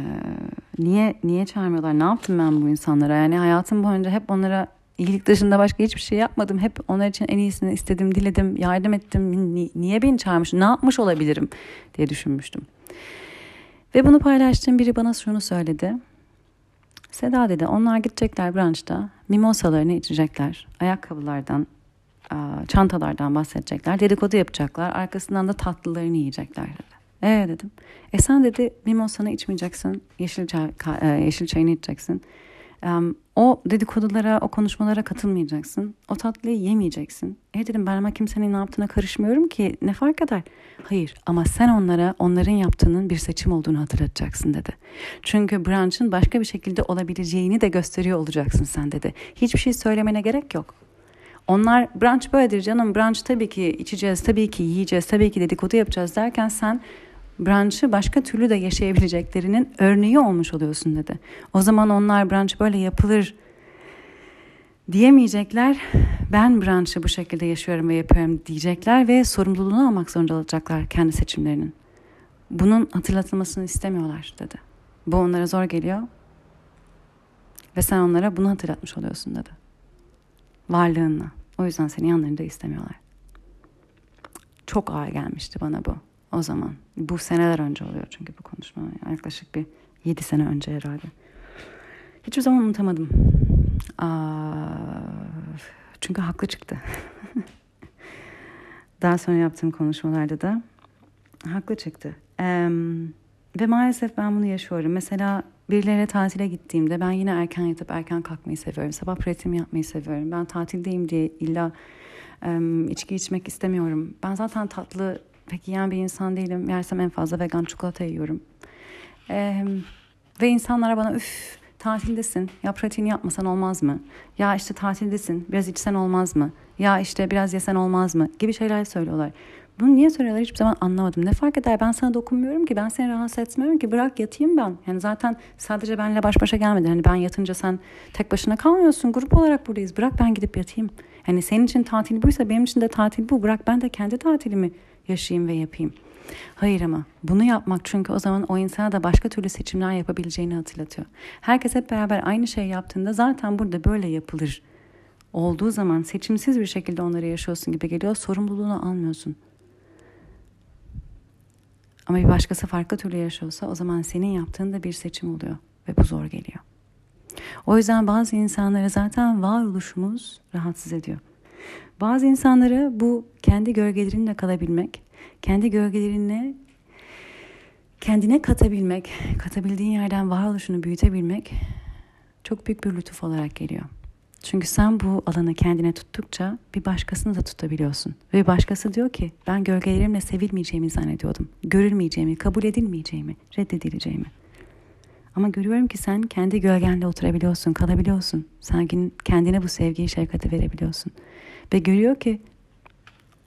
niye niye çağırmıyorlar? Ne yaptım ben bu insanlara? Yani hayatım boyunca hep onlara iyilik dışında başka hiçbir şey yapmadım. Hep onlar için en iyisini istedim, diledim, yardım ettim. Niye beni çağırmış? Ne yapmış olabilirim diye düşünmüştüm. Ve bunu paylaştığım biri bana şunu söyledi. Seda dedi onlar gidecekler branşta mimosalarını içecekler. Ayakkabılardan, çantalardan bahsedecekler. Dedikodu yapacaklar. Arkasından da tatlılarını yiyecekler Evet dedim. E sen dedi mimosanı içmeyeceksin. Yeşil, çay, e, yeşil çayını içeceksin. Um, o dedikodulara, o konuşmalara katılmayacaksın. O tatlıyı yemeyeceksin. E dedim ben ama kimsenin ne yaptığına karışmıyorum ki. Ne fark eder? Hayır ama sen onlara onların yaptığının bir seçim olduğunu hatırlatacaksın dedi. Çünkü brunch'ın başka bir şekilde olabileceğini de gösteriyor olacaksın sen dedi. Hiçbir şey söylemene gerek yok. Onlar brunch böyledir canım. Brunch tabii ki içeceğiz, tabii ki yiyeceğiz, tabii ki dedikodu yapacağız derken sen brunch'ı başka türlü de yaşayabileceklerinin örneği olmuş oluyorsun dedi. O zaman onlar brunch böyle yapılır diyemeyecekler. Ben brunch'ı bu şekilde yaşıyorum ve yapıyorum diyecekler ve sorumluluğunu almak zorunda olacaklar kendi seçimlerinin. Bunun hatırlatılmasını istemiyorlar dedi. Bu onlara zor geliyor. Ve sen onlara bunu hatırlatmış oluyorsun dedi. Varlığınla. O yüzden seni yanlarında istemiyorlar. Çok ağır gelmişti bana bu o zaman. Bu seneler önce oluyor çünkü bu konuşma. Yaklaşık bir yedi sene önce herhalde. Hiçbir zaman unutamadım. Aa, çünkü haklı çıktı. *laughs* Daha sonra yaptığım konuşmalarda da haklı çıktı. Ee, ve maalesef ben bunu yaşıyorum. Mesela birilerine tatile gittiğimde ben yine erken yatıp erken kalkmayı seviyorum. Sabah pratiğimi yapmayı seviyorum. Ben tatildeyim diye illa e, içki içmek istemiyorum. Ben zaten tatlı pek yiyen bir insan değilim. Yersem en fazla vegan çikolata yiyorum. Ee, ve insanlara bana üf tatildesin ya pratiğini yapmasan olmaz mı? Ya işte tatildesin biraz içsen olmaz mı? Ya işte biraz yesen olmaz mı? Gibi şeyler söylüyorlar. Bunu niye soruyorlar hiçbir zaman anlamadım. Ne fark eder ben sana dokunmuyorum ki ben seni rahatsız etmiyorum ki bırak yatayım ben. Yani zaten sadece benle baş başa gelmedi. Hani ben yatınca sen tek başına kalmıyorsun grup olarak buradayız bırak ben gidip yatayım. Hani senin için tatil buysa benim için de tatil bu bırak ben de kendi tatilimi yaşayayım ve yapayım. Hayır ama bunu yapmak çünkü o zaman o insana da başka türlü seçimler yapabileceğini hatırlatıyor. Herkes hep beraber aynı şey yaptığında zaten burada böyle yapılır. Olduğu zaman seçimsiz bir şekilde onları yaşıyorsun gibi geliyor. Sorumluluğunu almıyorsun. Ama bir başkası farklı türlü yaşıyorsa o zaman senin yaptığın da bir seçim oluyor ve bu zor geliyor. O yüzden bazı insanları zaten varoluşumuz rahatsız ediyor. Bazı insanları bu kendi gölgelerinde kalabilmek, kendi gölgelerine kendine katabilmek, katabildiğin yerden varoluşunu büyütebilmek çok büyük bir lütuf olarak geliyor. Çünkü sen bu alanı kendine tuttukça bir başkasını da tutabiliyorsun. Ve başkası diyor ki ben gölgelerimle sevilmeyeceğimi zannediyordum. Görülmeyeceğimi, kabul edilmeyeceğimi, reddedileceğimi. Ama görüyorum ki sen kendi gölgenle oturabiliyorsun, kalabiliyorsun. Sen kendine bu sevgiyi, şefkati verebiliyorsun. Ve görüyor ki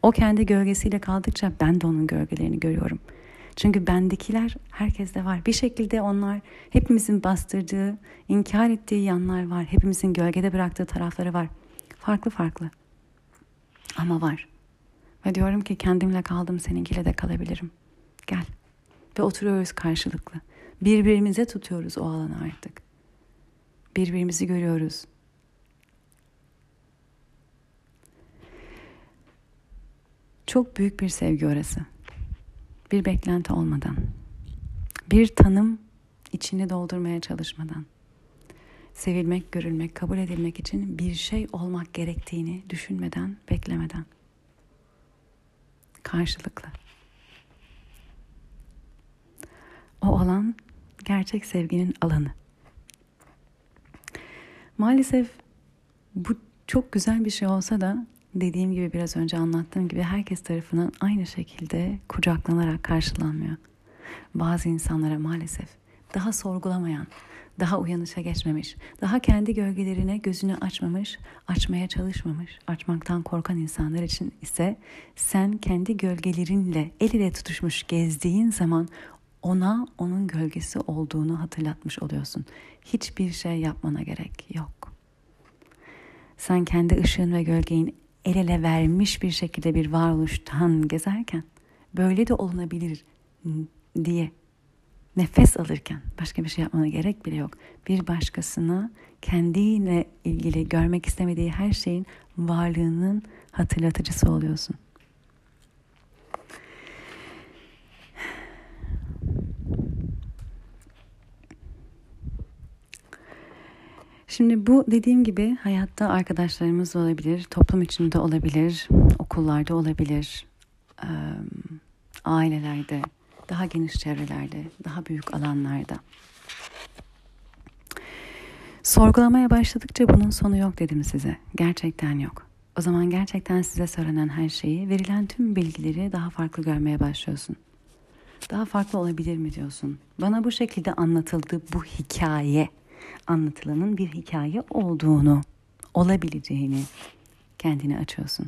o kendi gölgesiyle kaldıkça ben de onun gölgelerini görüyorum. Çünkü bendekiler herkeste var. Bir şekilde onlar hepimizin bastırdığı, inkar ettiği yanlar var. Hepimizin gölgede bıraktığı tarafları var. Farklı farklı. Ama var. Ve diyorum ki kendimle kaldım seninkiyle de kalabilirim. Gel. Ve oturuyoruz karşılıklı. Birbirimize tutuyoruz o alanı artık. Birbirimizi görüyoruz. Çok büyük bir sevgi orası. Bir beklenti olmadan. Bir tanım içini doldurmaya çalışmadan. Sevilmek, görülmek, kabul edilmek için bir şey olmak gerektiğini düşünmeden, beklemeden. Karşılıklı. O alan gerçek sevginin alanı. Maalesef bu çok güzel bir şey olsa da dediğim gibi biraz önce anlattığım gibi herkes tarafından aynı şekilde kucaklanarak karşılanmıyor. Bazı insanlara maalesef daha sorgulamayan, daha uyanışa geçmemiş, daha kendi gölgelerine gözünü açmamış, açmaya çalışmamış, açmaktan korkan insanlar için ise sen kendi gölgelerinle el ile tutuşmuş gezdiğin zaman ona onun gölgesi olduğunu hatırlatmış oluyorsun. Hiçbir şey yapmana gerek yok. Sen kendi ışığın ve gölgenin el ele vermiş bir şekilde bir varoluştan gezerken böyle de olunabilir diye Nefes alırken başka bir şey yapmana gerek bile yok. Bir başkasına kendiyle ilgili görmek istemediği her şeyin varlığının hatırlatıcısı oluyorsun. Şimdi bu dediğim gibi hayatta arkadaşlarımız olabilir, toplum içinde olabilir, okullarda olabilir, ailelerde, daha geniş çevrelerde, daha büyük alanlarda. Sorgulamaya başladıkça bunun sonu yok dedim size. Gerçekten yok. O zaman gerçekten size söylenen her şeyi, verilen tüm bilgileri daha farklı görmeye başlıyorsun. Daha farklı olabilir mi diyorsun? Bana bu şekilde anlatıldı bu hikaye anlatılanın bir hikaye olduğunu, olabileceğini kendini açıyorsun.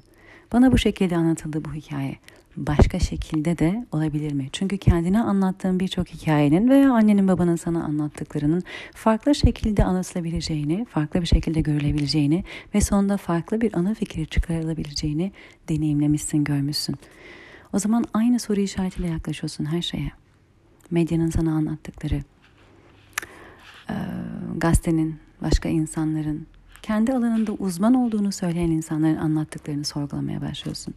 Bana bu şekilde anlatıldı bu hikaye. Başka şekilde de olabilir mi? Çünkü kendine anlattığın birçok hikayenin veya annenin babanın sana anlattıklarının farklı şekilde anlatılabileceğini, farklı bir şekilde görülebileceğini ve sonunda farklı bir ana fikri çıkarılabileceğini deneyimlemişsin, görmüşsün. O zaman aynı soru işaretiyle yaklaşıyorsun her şeye. Medyanın sana anlattıkları, gazetenin, başka insanların, kendi alanında uzman olduğunu söyleyen insanların anlattıklarını sorgulamaya başlıyorsun.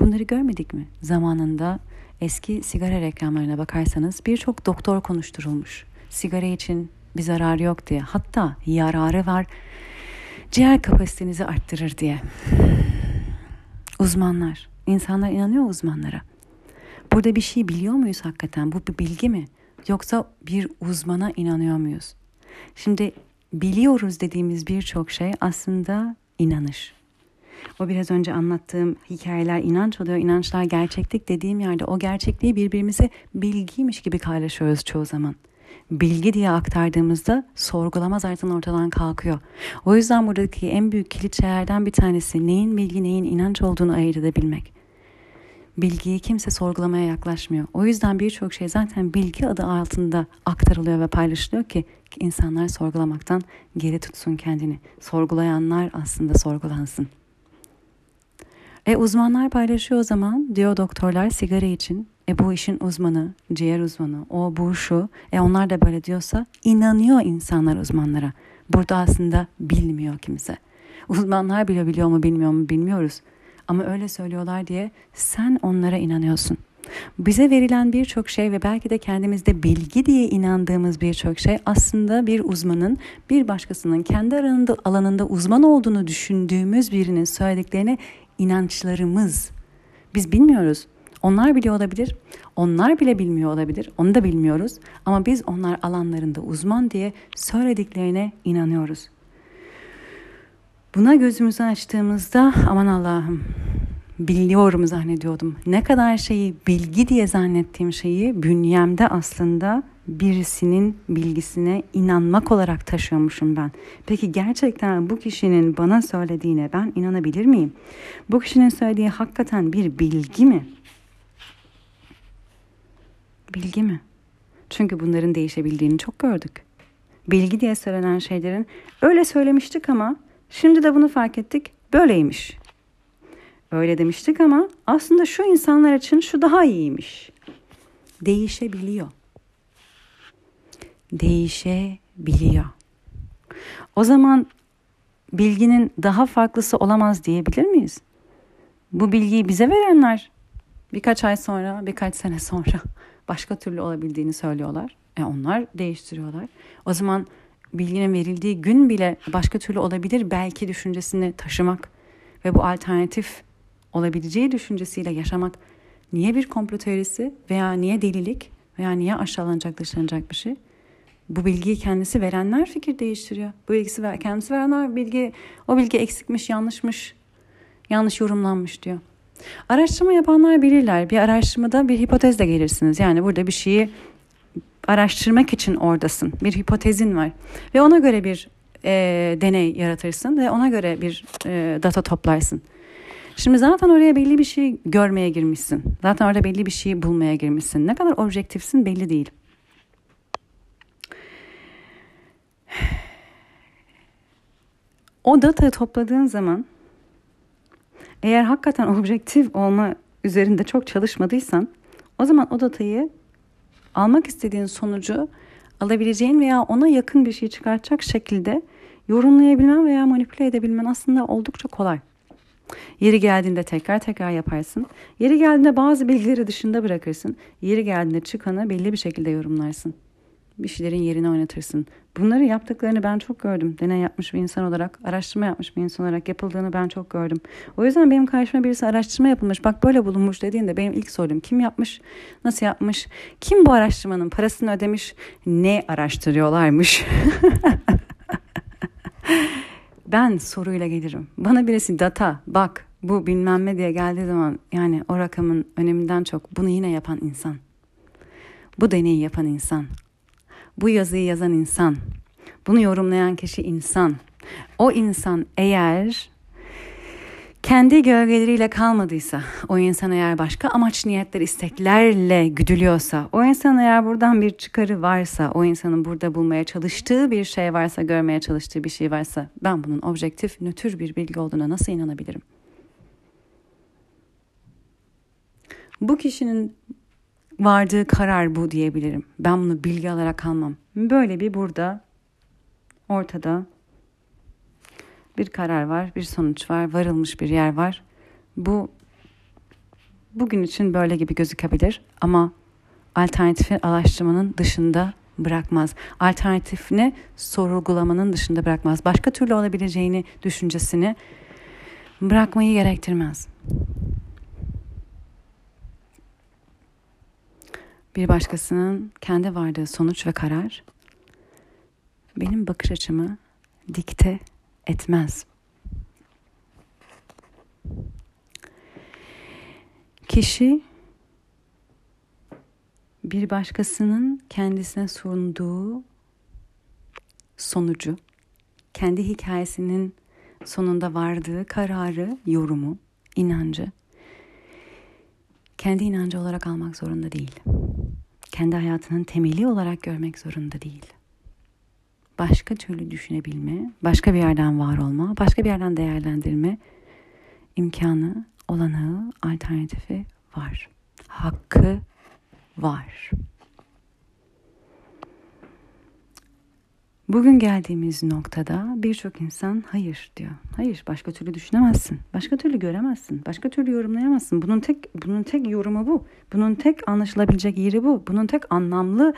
Bunları görmedik mi? Zamanında eski sigara reklamlarına bakarsanız birçok doktor konuşturulmuş. Sigara için bir zararı yok diye. Hatta yararı var. Ciğer kapasitenizi arttırır diye. Uzmanlar. İnsanlar inanıyor uzmanlara. Burada bir şey biliyor muyuz hakikaten? Bu bir bilgi mi? Yoksa bir uzmana inanıyor muyuz? Şimdi biliyoruz dediğimiz birçok şey aslında inanış. O biraz önce anlattığım hikayeler inanç oluyor, inançlar gerçeklik dediğim yerde o gerçekliği birbirimize bilgiymiş gibi paylaşıyoruz çoğu zaman. Bilgi diye aktardığımızda sorgulama zaten ortadan kalkıyor. O yüzden buradaki en büyük kilit şeylerden bir tanesi neyin bilgi neyin inanç olduğunu ayırt edebilmek bilgiyi kimse sorgulamaya yaklaşmıyor. O yüzden birçok şey zaten bilgi adı altında aktarılıyor ve paylaşılıyor ki insanlar sorgulamaktan geri tutsun kendini. Sorgulayanlar aslında sorgulansın. E uzmanlar paylaşıyor o zaman diyor doktorlar sigara için. E bu işin uzmanı, ciğer uzmanı, o bu şu. E onlar da böyle diyorsa inanıyor insanlar uzmanlara. Burada aslında bilmiyor kimse. Uzmanlar bile biliyor mu bilmiyor mu bilmiyoruz. Ama öyle söylüyorlar diye sen onlara inanıyorsun. Bize verilen birçok şey ve belki de kendimizde bilgi diye inandığımız birçok şey aslında bir uzmanın bir başkasının kendi alanında, alanında uzman olduğunu düşündüğümüz birinin söylediklerine inançlarımız. Biz bilmiyoruz. Onlar biliyor olabilir. Onlar bile bilmiyor olabilir. Onu da bilmiyoruz. Ama biz onlar alanlarında uzman diye söylediklerine inanıyoruz. Buna gözümüzü açtığımızda aman Allah'ım biliyorum zannediyordum. Ne kadar şeyi bilgi diye zannettiğim şeyi bünyemde aslında birisinin bilgisine inanmak olarak taşıyormuşum ben. Peki gerçekten bu kişinin bana söylediğine ben inanabilir miyim? Bu kişinin söylediği hakikaten bir bilgi mi? Bilgi mi? Çünkü bunların değişebildiğini çok gördük. Bilgi diye söylenen şeylerin öyle söylemiştik ama Şimdi de bunu fark ettik. Böyleymiş. Öyle demiştik ama aslında şu insanlar için şu daha iyiymiş. Değişebiliyor. Değişebiliyor. O zaman bilginin daha farklısı olamaz diyebilir miyiz? Bu bilgiyi bize verenler birkaç ay sonra, birkaç sene sonra başka türlü olabildiğini söylüyorlar. E onlar değiştiriyorlar. O zaman bilginin verildiği gün bile başka türlü olabilir belki düşüncesini taşımak ve bu alternatif olabileceği düşüncesiyle yaşamak niye bir komplo teorisi veya niye delilik veya niye aşağılanacak dışlanacak bir şey? Bu bilgiyi kendisi verenler fikir değiştiriyor. Bu bilgisi ver, kendisi verenler bilgi o bilgi eksikmiş, yanlışmış, yanlış yorumlanmış diyor. Araştırma yapanlar bilirler. Bir araştırmada bir hipotezle gelirsiniz. Yani burada bir şeyi araştırmak için oradasın. Bir hipotezin var. Ve ona göre bir e, deney yaratırsın ve ona göre bir e, data toplarsın. Şimdi zaten oraya belli bir şey görmeye girmişsin. Zaten orada belli bir şey bulmaya girmişsin. Ne kadar objektifsin belli değil. *sighs* O datayı topladığın zaman eğer hakikaten *laughs* objektif olma üzerinde çok çalışmadıysan o zaman o datayı almak istediğin sonucu alabileceğin veya ona yakın bir şey çıkartacak şekilde yorumlayabilmen veya manipüle edebilmen aslında oldukça kolay. Yeri geldiğinde tekrar tekrar yaparsın. Yeri geldiğinde bazı bilgileri dışında bırakırsın. Yeri geldiğinde çıkanı belli bir şekilde yorumlarsın. Bir şeylerin yerine oynatırsın. Bunları yaptıklarını ben çok gördüm. Deney yapmış bir insan olarak, araştırma yapmış bir insan olarak yapıldığını ben çok gördüm. O yüzden benim karşıma birisi araştırma yapılmış, bak böyle bulunmuş dediğinde benim ilk sorum kim yapmış, nasıl yapmış, kim bu araştırmanın parasını ödemiş, ne araştırıyorlarmış. *laughs* ben soruyla gelirim. Bana birisi data bak bu bilmem ne diye geldiği zaman yani o rakamın öneminden çok bunu yine yapan insan. Bu deneyi yapan insan. Bu yazıyı yazan insan. Bunu yorumlayan kişi insan. O insan eğer kendi gölgeleriyle kalmadıysa, o insan eğer başka amaç niyetler, isteklerle güdülüyorsa, o insan eğer buradan bir çıkarı varsa, o insanın burada bulmaya çalıştığı bir şey varsa, görmeye çalıştığı bir şey varsa, ben bunun objektif, nötr bir bilgi olduğuna nasıl inanabilirim? Bu kişinin vardığı karar bu diyebilirim. Ben bunu bilgi alarak almam. Böyle bir burada ortada bir karar var, bir sonuç var, varılmış bir yer var. Bu bugün için böyle gibi gözükebilir ama alternatifi araştırmanın dışında bırakmaz. Alternatifini sorgulamanın dışında bırakmaz. Başka türlü olabileceğini düşüncesini bırakmayı gerektirmez. Bir başkasının kendi vardığı sonuç ve karar benim bakış açımı dikte etmez. Kişi bir başkasının kendisine sunduğu sonucu, kendi hikayesinin sonunda vardığı kararı, yorumu, inancı kendi inancı olarak almak zorunda değil. Kendi hayatının temeli olarak görmek zorunda değil başka türlü düşünebilme, başka bir yerden var olma, başka bir yerden değerlendirme imkanı, olanağı, alternatifi var. Hakkı var. Bugün geldiğimiz noktada birçok insan hayır diyor. Hayır, başka türlü düşünemezsin. Başka türlü göremezsin. Başka türlü yorumlayamazsın. Bunun tek bunun tek yorumu bu. Bunun tek anlaşılabilecek yeri bu. Bunun tek anlamlı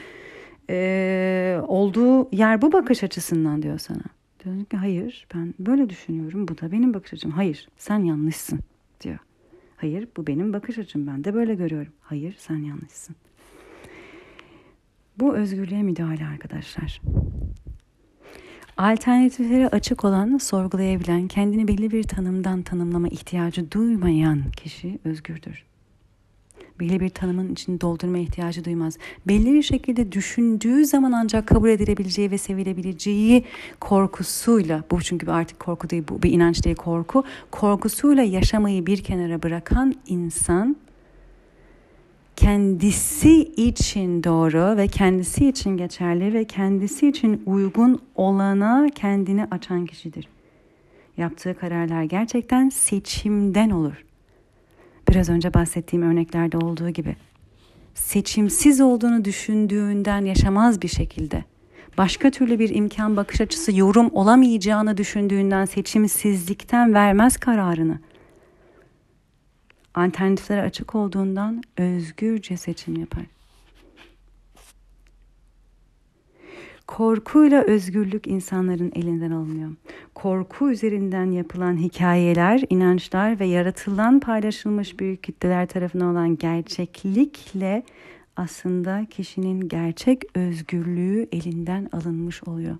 e, olduğu yer bu bakış açısından diyor sana. Diyor ki hayır ben böyle düşünüyorum bu da benim bakış açım. Hayır sen yanlışsın diyor. Hayır bu benim bakış açım ben de böyle görüyorum. Hayır sen yanlışsın. Bu özgürlüğe müdahale arkadaşlar. Alternatiflere açık olan, sorgulayabilen, kendini belli bir tanımdan tanımlama ihtiyacı duymayan kişi özgürdür belli bir tanımın içini doldurma ihtiyacı duymaz. Belli bir şekilde düşündüğü zaman ancak kabul edilebileceği ve sevilebileceği korkusuyla, bu çünkü artık korku değil, bu bir inanç değil korku, korkusuyla yaşamayı bir kenara bırakan insan kendisi için doğru ve kendisi için geçerli ve kendisi için uygun olana kendini açan kişidir. Yaptığı kararlar gerçekten seçimden olur biraz önce bahsettiğim örneklerde olduğu gibi seçimsiz olduğunu düşündüğünden yaşamaz bir şekilde başka türlü bir imkan bakış açısı yorum olamayacağını düşündüğünden seçimsizlikten vermez kararını. Alternatiflere açık olduğundan özgürce seçim yapar. Korkuyla özgürlük insanların elinden alınıyor. Korku üzerinden yapılan hikayeler, inançlar ve yaratılan paylaşılmış büyük kitleler tarafından olan gerçeklikle aslında kişinin gerçek özgürlüğü elinden alınmış oluyor.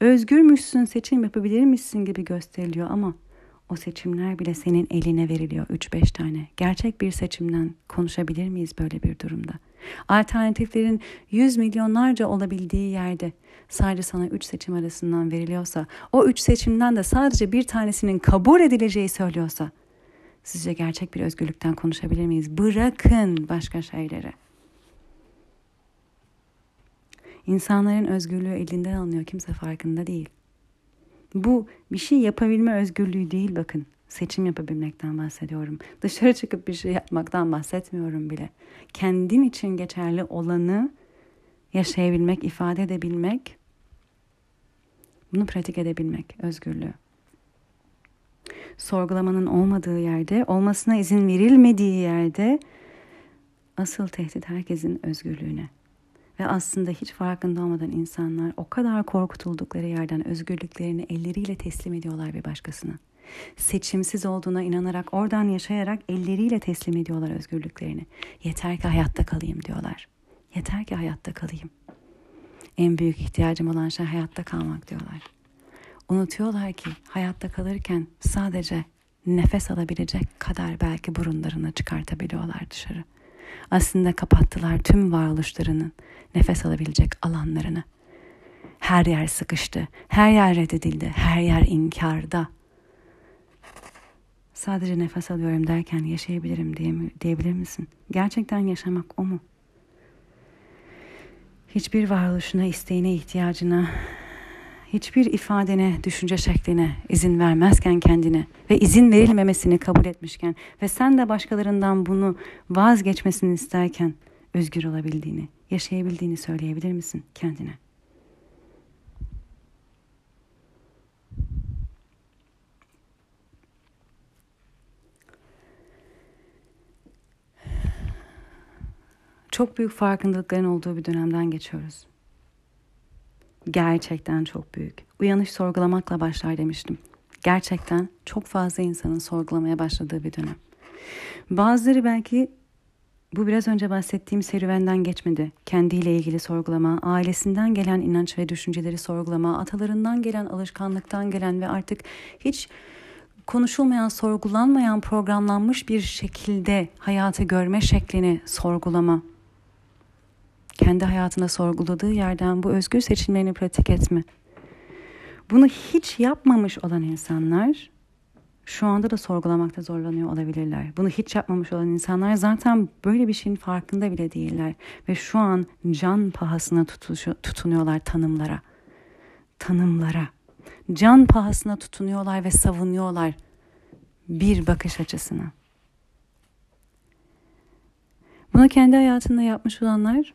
Özgürmüşsün, seçim yapabilir misin gibi gösteriliyor ama o seçimler bile senin eline veriliyor 3-5 tane. Gerçek bir seçimden konuşabilir miyiz böyle bir durumda? Alternatiflerin yüz milyonlarca olabildiği yerde sadece sana üç seçim arasından veriliyorsa, o üç seçimden de sadece bir tanesinin kabul edileceği söylüyorsa, sizce gerçek bir özgürlükten konuşabilir miyiz? Bırakın başka şeyleri. İnsanların özgürlüğü elinden alınıyor kimse farkında değil. Bu bir şey yapabilme özgürlüğü değil bakın. Seçim yapabilmekten bahsediyorum. Dışarı çıkıp bir şey yapmaktan bahsetmiyorum bile. Kendin için geçerli olanı yaşayabilmek, ifade edebilmek, bunu pratik edebilmek, özgürlüğü. Sorgulamanın olmadığı yerde, olmasına izin verilmediği yerde asıl tehdit herkesin özgürlüğüne. Ve aslında hiç farkında olmadan insanlar o kadar korkutuldukları yerden özgürlüklerini elleriyle teslim ediyorlar bir başkasına. Seçimsiz olduğuna inanarak oradan yaşayarak elleriyle teslim ediyorlar özgürlüklerini. Yeter ki hayatta kalayım diyorlar. Yeter ki hayatta kalayım. En büyük ihtiyacım olan şey hayatta kalmak diyorlar. Unutuyorlar ki hayatta kalırken sadece nefes alabilecek kadar belki burunlarını çıkartabiliyorlar dışarı. Aslında kapattılar tüm varoluşlarının nefes alabilecek alanlarını. Her yer sıkıştı, her yer reddedildi, her yer inkarda. Sadece nefes alıyorum derken yaşayabilirim diye, diyebilir misin? Gerçekten yaşamak o mu? Hiçbir varoluşuna, isteğine, ihtiyacına, hiçbir ifadene, düşünce şekline izin vermezken kendine ve izin verilmemesini kabul etmişken ve sen de başkalarından bunu vazgeçmesini isterken özgür olabildiğini, yaşayabildiğini söyleyebilir misin kendine? Çok büyük farkındalıkların olduğu bir dönemden geçiyoruz. Gerçekten çok büyük. Uyanış sorgulamakla başlar demiştim. Gerçekten çok fazla insanın sorgulamaya başladığı bir dönem. Bazıları belki bu biraz önce bahsettiğim serüvenden geçmedi. Kendiyle ilgili sorgulama, ailesinden gelen inanç ve düşünceleri sorgulama, atalarından gelen alışkanlıktan gelen ve artık hiç konuşulmayan, sorgulanmayan, programlanmış bir şekilde hayatı görme şeklini sorgulama. Kendi hayatında sorguladığı yerden bu özgür seçimlerini pratik etme. Bunu hiç yapmamış olan insanlar şu anda da sorgulamakta zorlanıyor olabilirler. Bunu hiç yapmamış olan insanlar zaten böyle bir şeyin farkında bile değiller. Ve şu an can pahasına tutunuyorlar tanımlara. Tanımlara. Can pahasına tutunuyorlar ve savunuyorlar bir bakış açısına. Bunu kendi hayatında yapmış olanlar,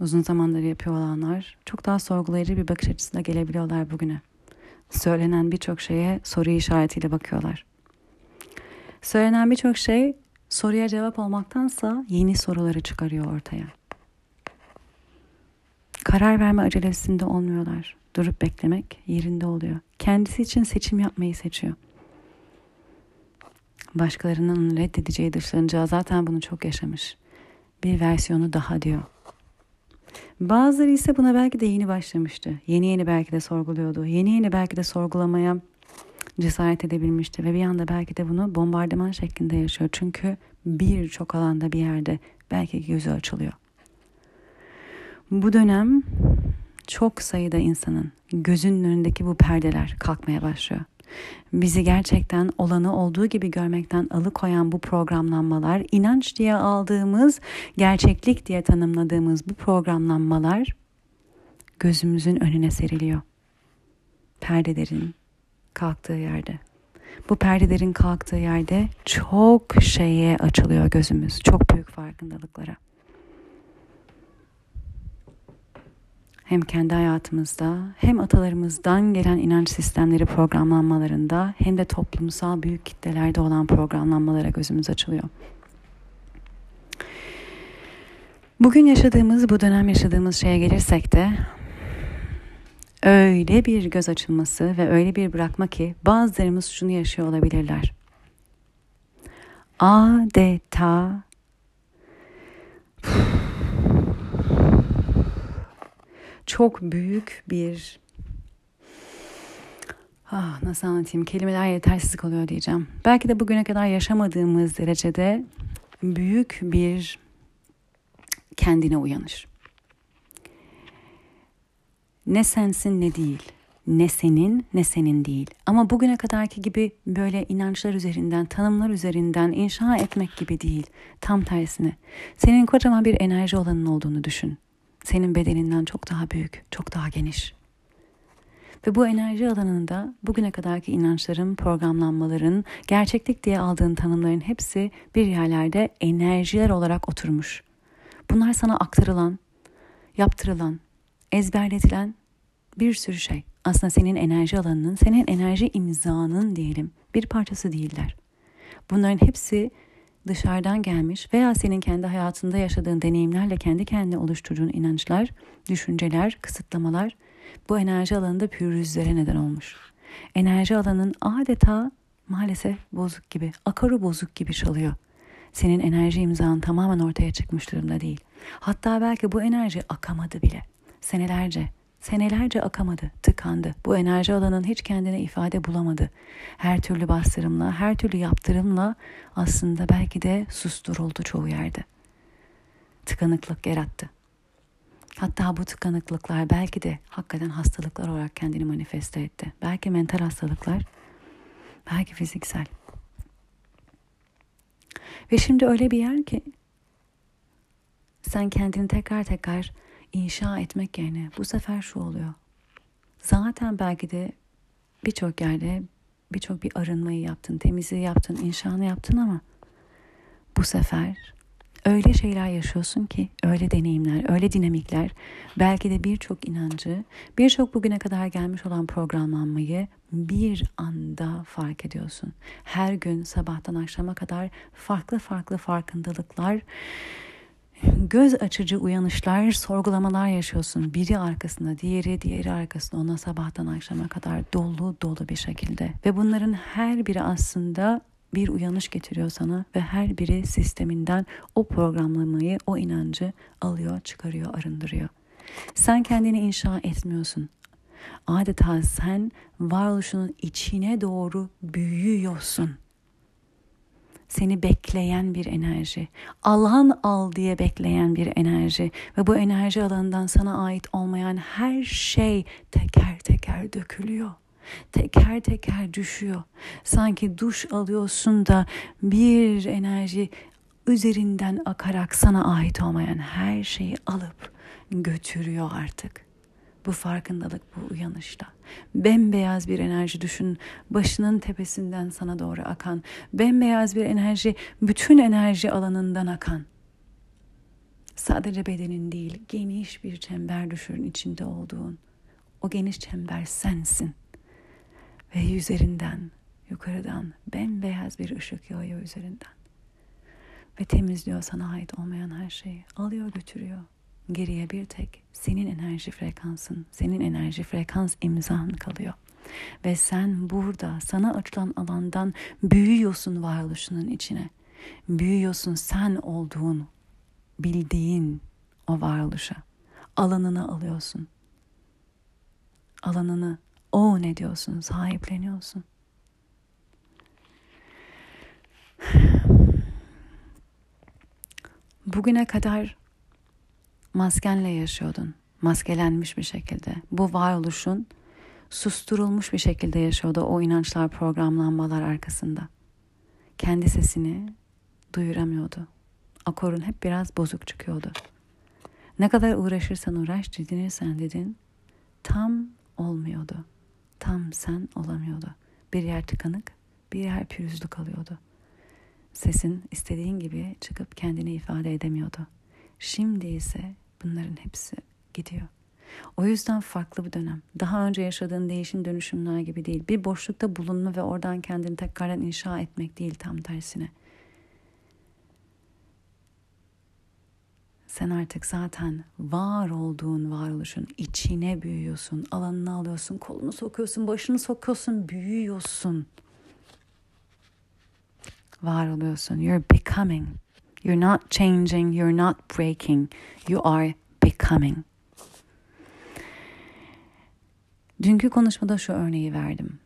uzun zamandır yapıyor olanlar çok daha sorgulayıcı bir bakış açısına gelebiliyorlar bugüne söylenen birçok şeye soru işaretiyle bakıyorlar. Söylenen birçok şey soruya cevap olmaktansa yeni soruları çıkarıyor ortaya. Karar verme acelesinde olmuyorlar. Durup beklemek yerinde oluyor. Kendisi için seçim yapmayı seçiyor. Başkalarının reddedeceği dışlanacağı zaten bunu çok yaşamış. Bir versiyonu daha diyor. Bazıları ise buna belki de yeni başlamıştı. Yeni yeni belki de sorguluyordu. Yeni yeni belki de sorgulamaya cesaret edebilmişti ve bir anda belki de bunu bombardıman şeklinde yaşıyor. Çünkü birçok alanda bir yerde belki gözü açılıyor. Bu dönem çok sayıda insanın gözünün önündeki bu perdeler kalkmaya başlıyor bizi gerçekten olanı olduğu gibi görmekten alıkoyan bu programlanmalar, inanç diye aldığımız, gerçeklik diye tanımladığımız bu programlanmalar gözümüzün önüne seriliyor. Perdelerin kalktığı yerde. Bu perdelerin kalktığı yerde çok şeye açılıyor gözümüz. Çok büyük farkındalıklara. Hem kendi hayatımızda hem atalarımızdan gelen inanç sistemleri programlanmalarında hem de toplumsal büyük kitlelerde olan programlanmalara gözümüz açılıyor. Bugün yaşadığımız, bu dönem yaşadığımız şeye gelirsek de öyle bir göz açılması ve öyle bir bırakma ki bazılarımız şunu yaşıyor olabilirler. Adeta çok büyük bir ah, nasıl anlatayım kelimeler yetersiz kalıyor diyeceğim. Belki de bugüne kadar yaşamadığımız derecede büyük bir kendine uyanış. Ne sensin ne değil. Ne senin ne senin değil. Ama bugüne kadarki gibi böyle inançlar üzerinden, tanımlar üzerinden inşa etmek gibi değil. Tam tersine. Senin kocaman bir enerji olanın olduğunu düşün senin bedeninden çok daha büyük, çok daha geniş. Ve bu enerji alanında bugüne kadarki inançların, programlanmaların, gerçeklik diye aldığın tanımların hepsi bir yerlerde enerjiler olarak oturmuş. Bunlar sana aktarılan, yaptırılan, ezberletilen bir sürü şey. Aslında senin enerji alanının, senin enerji imzanın diyelim bir parçası değiller. Bunların hepsi dışarıdan gelmiş veya senin kendi hayatında yaşadığın deneyimlerle kendi kendine oluşturduğun inançlar, düşünceler, kısıtlamalar bu enerji alanında pürüzlere neden olmuş. Enerji alanın adeta maalesef bozuk gibi, akaru bozuk gibi çalıyor. Senin enerji imzan tamamen ortaya çıkmış durumda değil. Hatta belki bu enerji akamadı bile. Senelerce, senelerce akamadı, tıkandı. Bu enerji alanın hiç kendine ifade bulamadı. Her türlü bastırımla, her türlü yaptırımla aslında belki de susturuldu çoğu yerde. Tıkanıklık yarattı. Hatta bu tıkanıklıklar belki de hakikaten hastalıklar olarak kendini manifeste etti. Belki mental hastalıklar, belki fiziksel. Ve şimdi öyle bir yer ki sen kendini tekrar tekrar inşa etmek yerine bu sefer şu oluyor. Zaten belki de birçok yerde birçok bir arınmayı yaptın, temizliği yaptın, inşanı yaptın ama bu sefer öyle şeyler yaşıyorsun ki, öyle deneyimler, öyle dinamikler, belki de birçok inancı, birçok bugüne kadar gelmiş olan programlanmayı bir anda fark ediyorsun. Her gün sabahtan akşama kadar farklı farklı farkındalıklar, göz açıcı uyanışlar, sorgulamalar yaşıyorsun. Biri arkasında, diğeri, diğeri arkasında ona sabahtan akşama kadar dolu dolu bir şekilde. Ve bunların her biri aslında bir uyanış getiriyor sana ve her biri sisteminden o programlamayı, o inancı alıyor, çıkarıyor, arındırıyor. Sen kendini inşa etmiyorsun. Adeta sen varoluşunun içine doğru büyüyorsun. Seni bekleyen bir enerji. Allah'ın al diye bekleyen bir enerji. Ve bu enerji alanından sana ait olmayan her şey teker teker dökülüyor teker teker düşüyor. Sanki duş alıyorsun da bir enerji üzerinden akarak sana ait olmayan her şeyi alıp götürüyor artık. Bu farkındalık, bu uyanışta. Bembeyaz bir enerji düşün. Başının tepesinden sana doğru akan. Bembeyaz bir enerji, bütün enerji alanından akan. Sadece bedenin değil, geniş bir çember düşün içinde olduğun. O geniş çember sensin. Ve üzerinden, yukarıdan bembeyaz bir ışık yağıyor üzerinden. Ve temizliyor sana ait olmayan her şeyi. Alıyor götürüyor. Geriye bir tek senin enerji frekansın, senin enerji frekans imzan kalıyor. Ve sen burada sana açılan alandan büyüyorsun varoluşunun içine. Büyüyorsun sen olduğun, bildiğin o varoluşa. Alanını alıyorsun. Alanını o ne diyorsun, sahipleniyorsun. *sighs* Bugüne kadar maskenle yaşıyordun. Maskelenmiş bir şekilde. Bu varoluşun susturulmuş bir şekilde yaşıyordu o inançlar, programlanmalar arkasında. Kendi sesini duyuramıyordu. Akorun hep biraz bozuk çıkıyordu. Ne kadar uğraşırsan uğraş, didinirsen dedin, tam olmuyordu tam sen olamıyordu. Bir yer tıkanık, bir yer pürüzlü kalıyordu. Sesin istediğin gibi çıkıp kendini ifade edemiyordu. Şimdi ise bunların hepsi gidiyor. O yüzden farklı bir dönem. Daha önce yaşadığın değişim dönüşümler gibi değil. Bir boşlukta bulunma ve oradan kendini tekrardan inşa etmek değil tam tersine. Sen artık zaten var olduğun varoluşun içine büyüyorsun. Alanını alıyorsun, kolunu sokuyorsun, başını sokuyorsun, büyüyorsun. Var oluyorsun. You're becoming. You're not changing, you're not breaking. You are becoming. Dünkü konuşmada şu örneği verdim.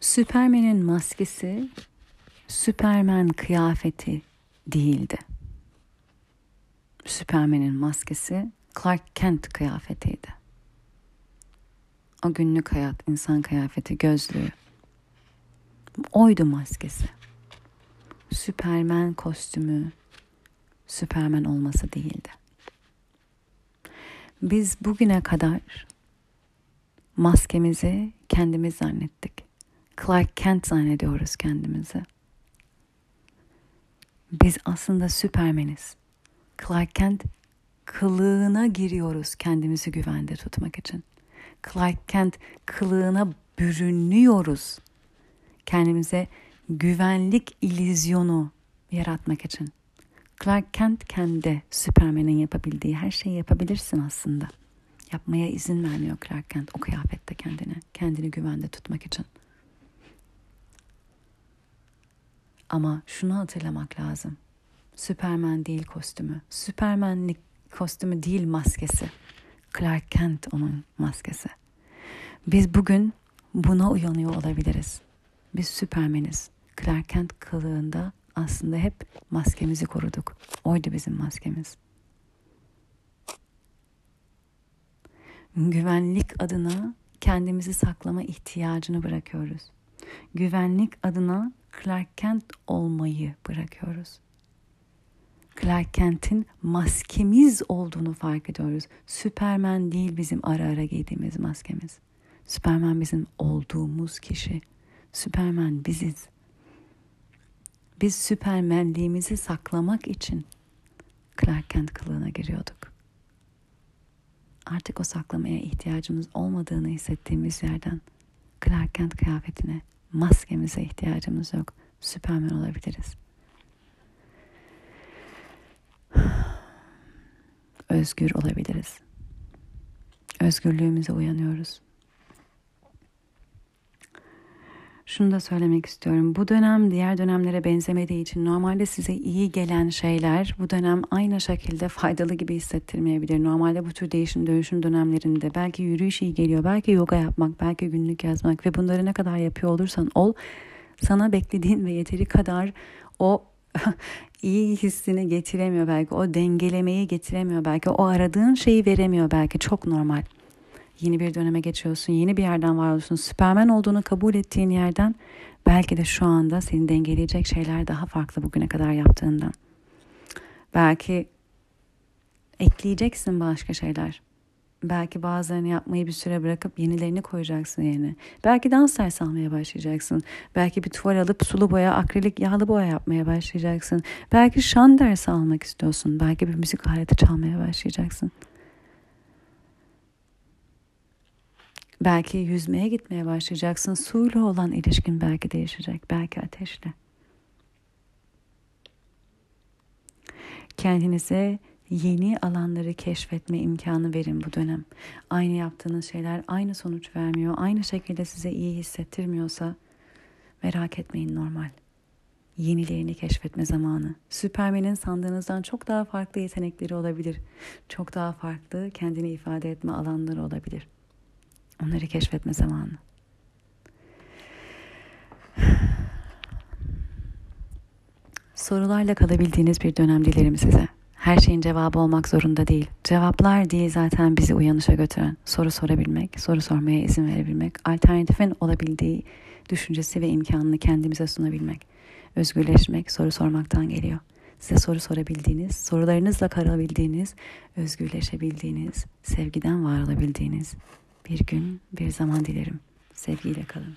Süpermen'in maskesi Süpermen kıyafeti değildi. Süpermen'in maskesi Clark Kent kıyafetiydi. O günlük hayat, insan kıyafeti, gözlüğü. Oydu maskesi. Süpermen kostümü, Süpermen olması değildi. Biz bugüne kadar maskemizi kendimiz zannettik. Clark Kent zannediyoruz kendimizi. Biz aslında süpermeniz. Clark Kent kılığına giriyoruz kendimizi güvende tutmak için. Clark Kent kılığına bürünüyoruz. Kendimize güvenlik ilizyonu yaratmak için. Clark Kent kendi Superman'in yapabildiği her şeyi yapabilirsin aslında. Yapmaya izin vermiyor Clark Kent o kıyafette kendini. Kendini güvende tutmak için. Ama şunu hatırlamak lazım. Superman değil kostümü. Supermanlik kostümü değil maskesi. Clark Kent onun maskesi. Biz bugün buna uyanıyor olabiliriz. Biz Süpermeniz. Clark Kent kılığında aslında hep maskemizi koruduk. Oydu bizim maskemiz. Güvenlik adına kendimizi saklama ihtiyacını bırakıyoruz. Güvenlik adına Clark Kent olmayı bırakıyoruz. Clark Kent'in maskemiz olduğunu fark ediyoruz. Süpermen değil bizim ara ara giydiğimiz maskemiz. Süpermen bizim olduğumuz kişi. Süpermen biziz. Biz süpermenliğimizi saklamak için Clark Kent kılığına giriyorduk. Artık o saklamaya ihtiyacımız olmadığını hissettiğimiz yerden Clark Kent kıyafetine, maskemize ihtiyacımız yok. Süpermen olabiliriz. Özgür olabiliriz. Özgürlüğümüze uyanıyoruz. Şunu da söylemek istiyorum. Bu dönem diğer dönemlere benzemediği için normalde size iyi gelen şeyler bu dönem aynı şekilde faydalı gibi hissettirmeyebilir. Normalde bu tür değişim dönüşüm dönemlerinde belki yürüyüş iyi geliyor, belki yoga yapmak, belki günlük yazmak ve bunları ne kadar yapıyor olursan ol sana beklediğin ve yeteri kadar o *laughs* iyi hissini getiremiyor belki o dengelemeyi getiremiyor belki o aradığın şeyi veremiyor belki çok normal. Yeni bir döneme geçiyorsun, yeni bir yerden var oluyorsun. Süpermen olduğunu kabul ettiğin yerden belki de şu anda seni dengeleyecek şeyler daha farklı bugüne kadar yaptığından. Belki ekleyeceksin başka şeyler. Belki bazılarını yapmayı bir süre bırakıp yenilerini koyacaksın yerine. Belki dans dersi almaya başlayacaksın. Belki bir tuval alıp sulu boya, akrilik, yağlı boya yapmaya başlayacaksın. Belki şan dersi almak istiyorsun. Belki bir müzik aleti çalmaya başlayacaksın. Belki yüzmeye gitmeye başlayacaksın. Suyla olan ilişkin belki değişecek. Belki ateşle. Kendinize yeni alanları keşfetme imkanı verin bu dönem. Aynı yaptığınız şeyler aynı sonuç vermiyor. Aynı şekilde size iyi hissettirmiyorsa merak etmeyin normal. Yenilerini keşfetme zamanı. Süpermen'in sandığınızdan çok daha farklı yetenekleri olabilir. Çok daha farklı kendini ifade etme alanları olabilir. Onları keşfetme zamanı. *sighs* Sorularla kalabildiğiniz bir dönem dilerim size. Her şeyin cevabı olmak zorunda değil. Cevaplar diye zaten bizi uyanışa götüren soru sorabilmek, soru sormaya izin verebilmek, alternatifin olabildiği düşüncesi ve imkanını kendimize sunabilmek. Özgürleşmek soru sormaktan geliyor. Size soru sorabildiğiniz, sorularınızla karabildiğiniz, özgürleşebildiğiniz, sevgiden var olabildiğiniz bir gün, bir zaman dilerim. Sevgiyle kalın.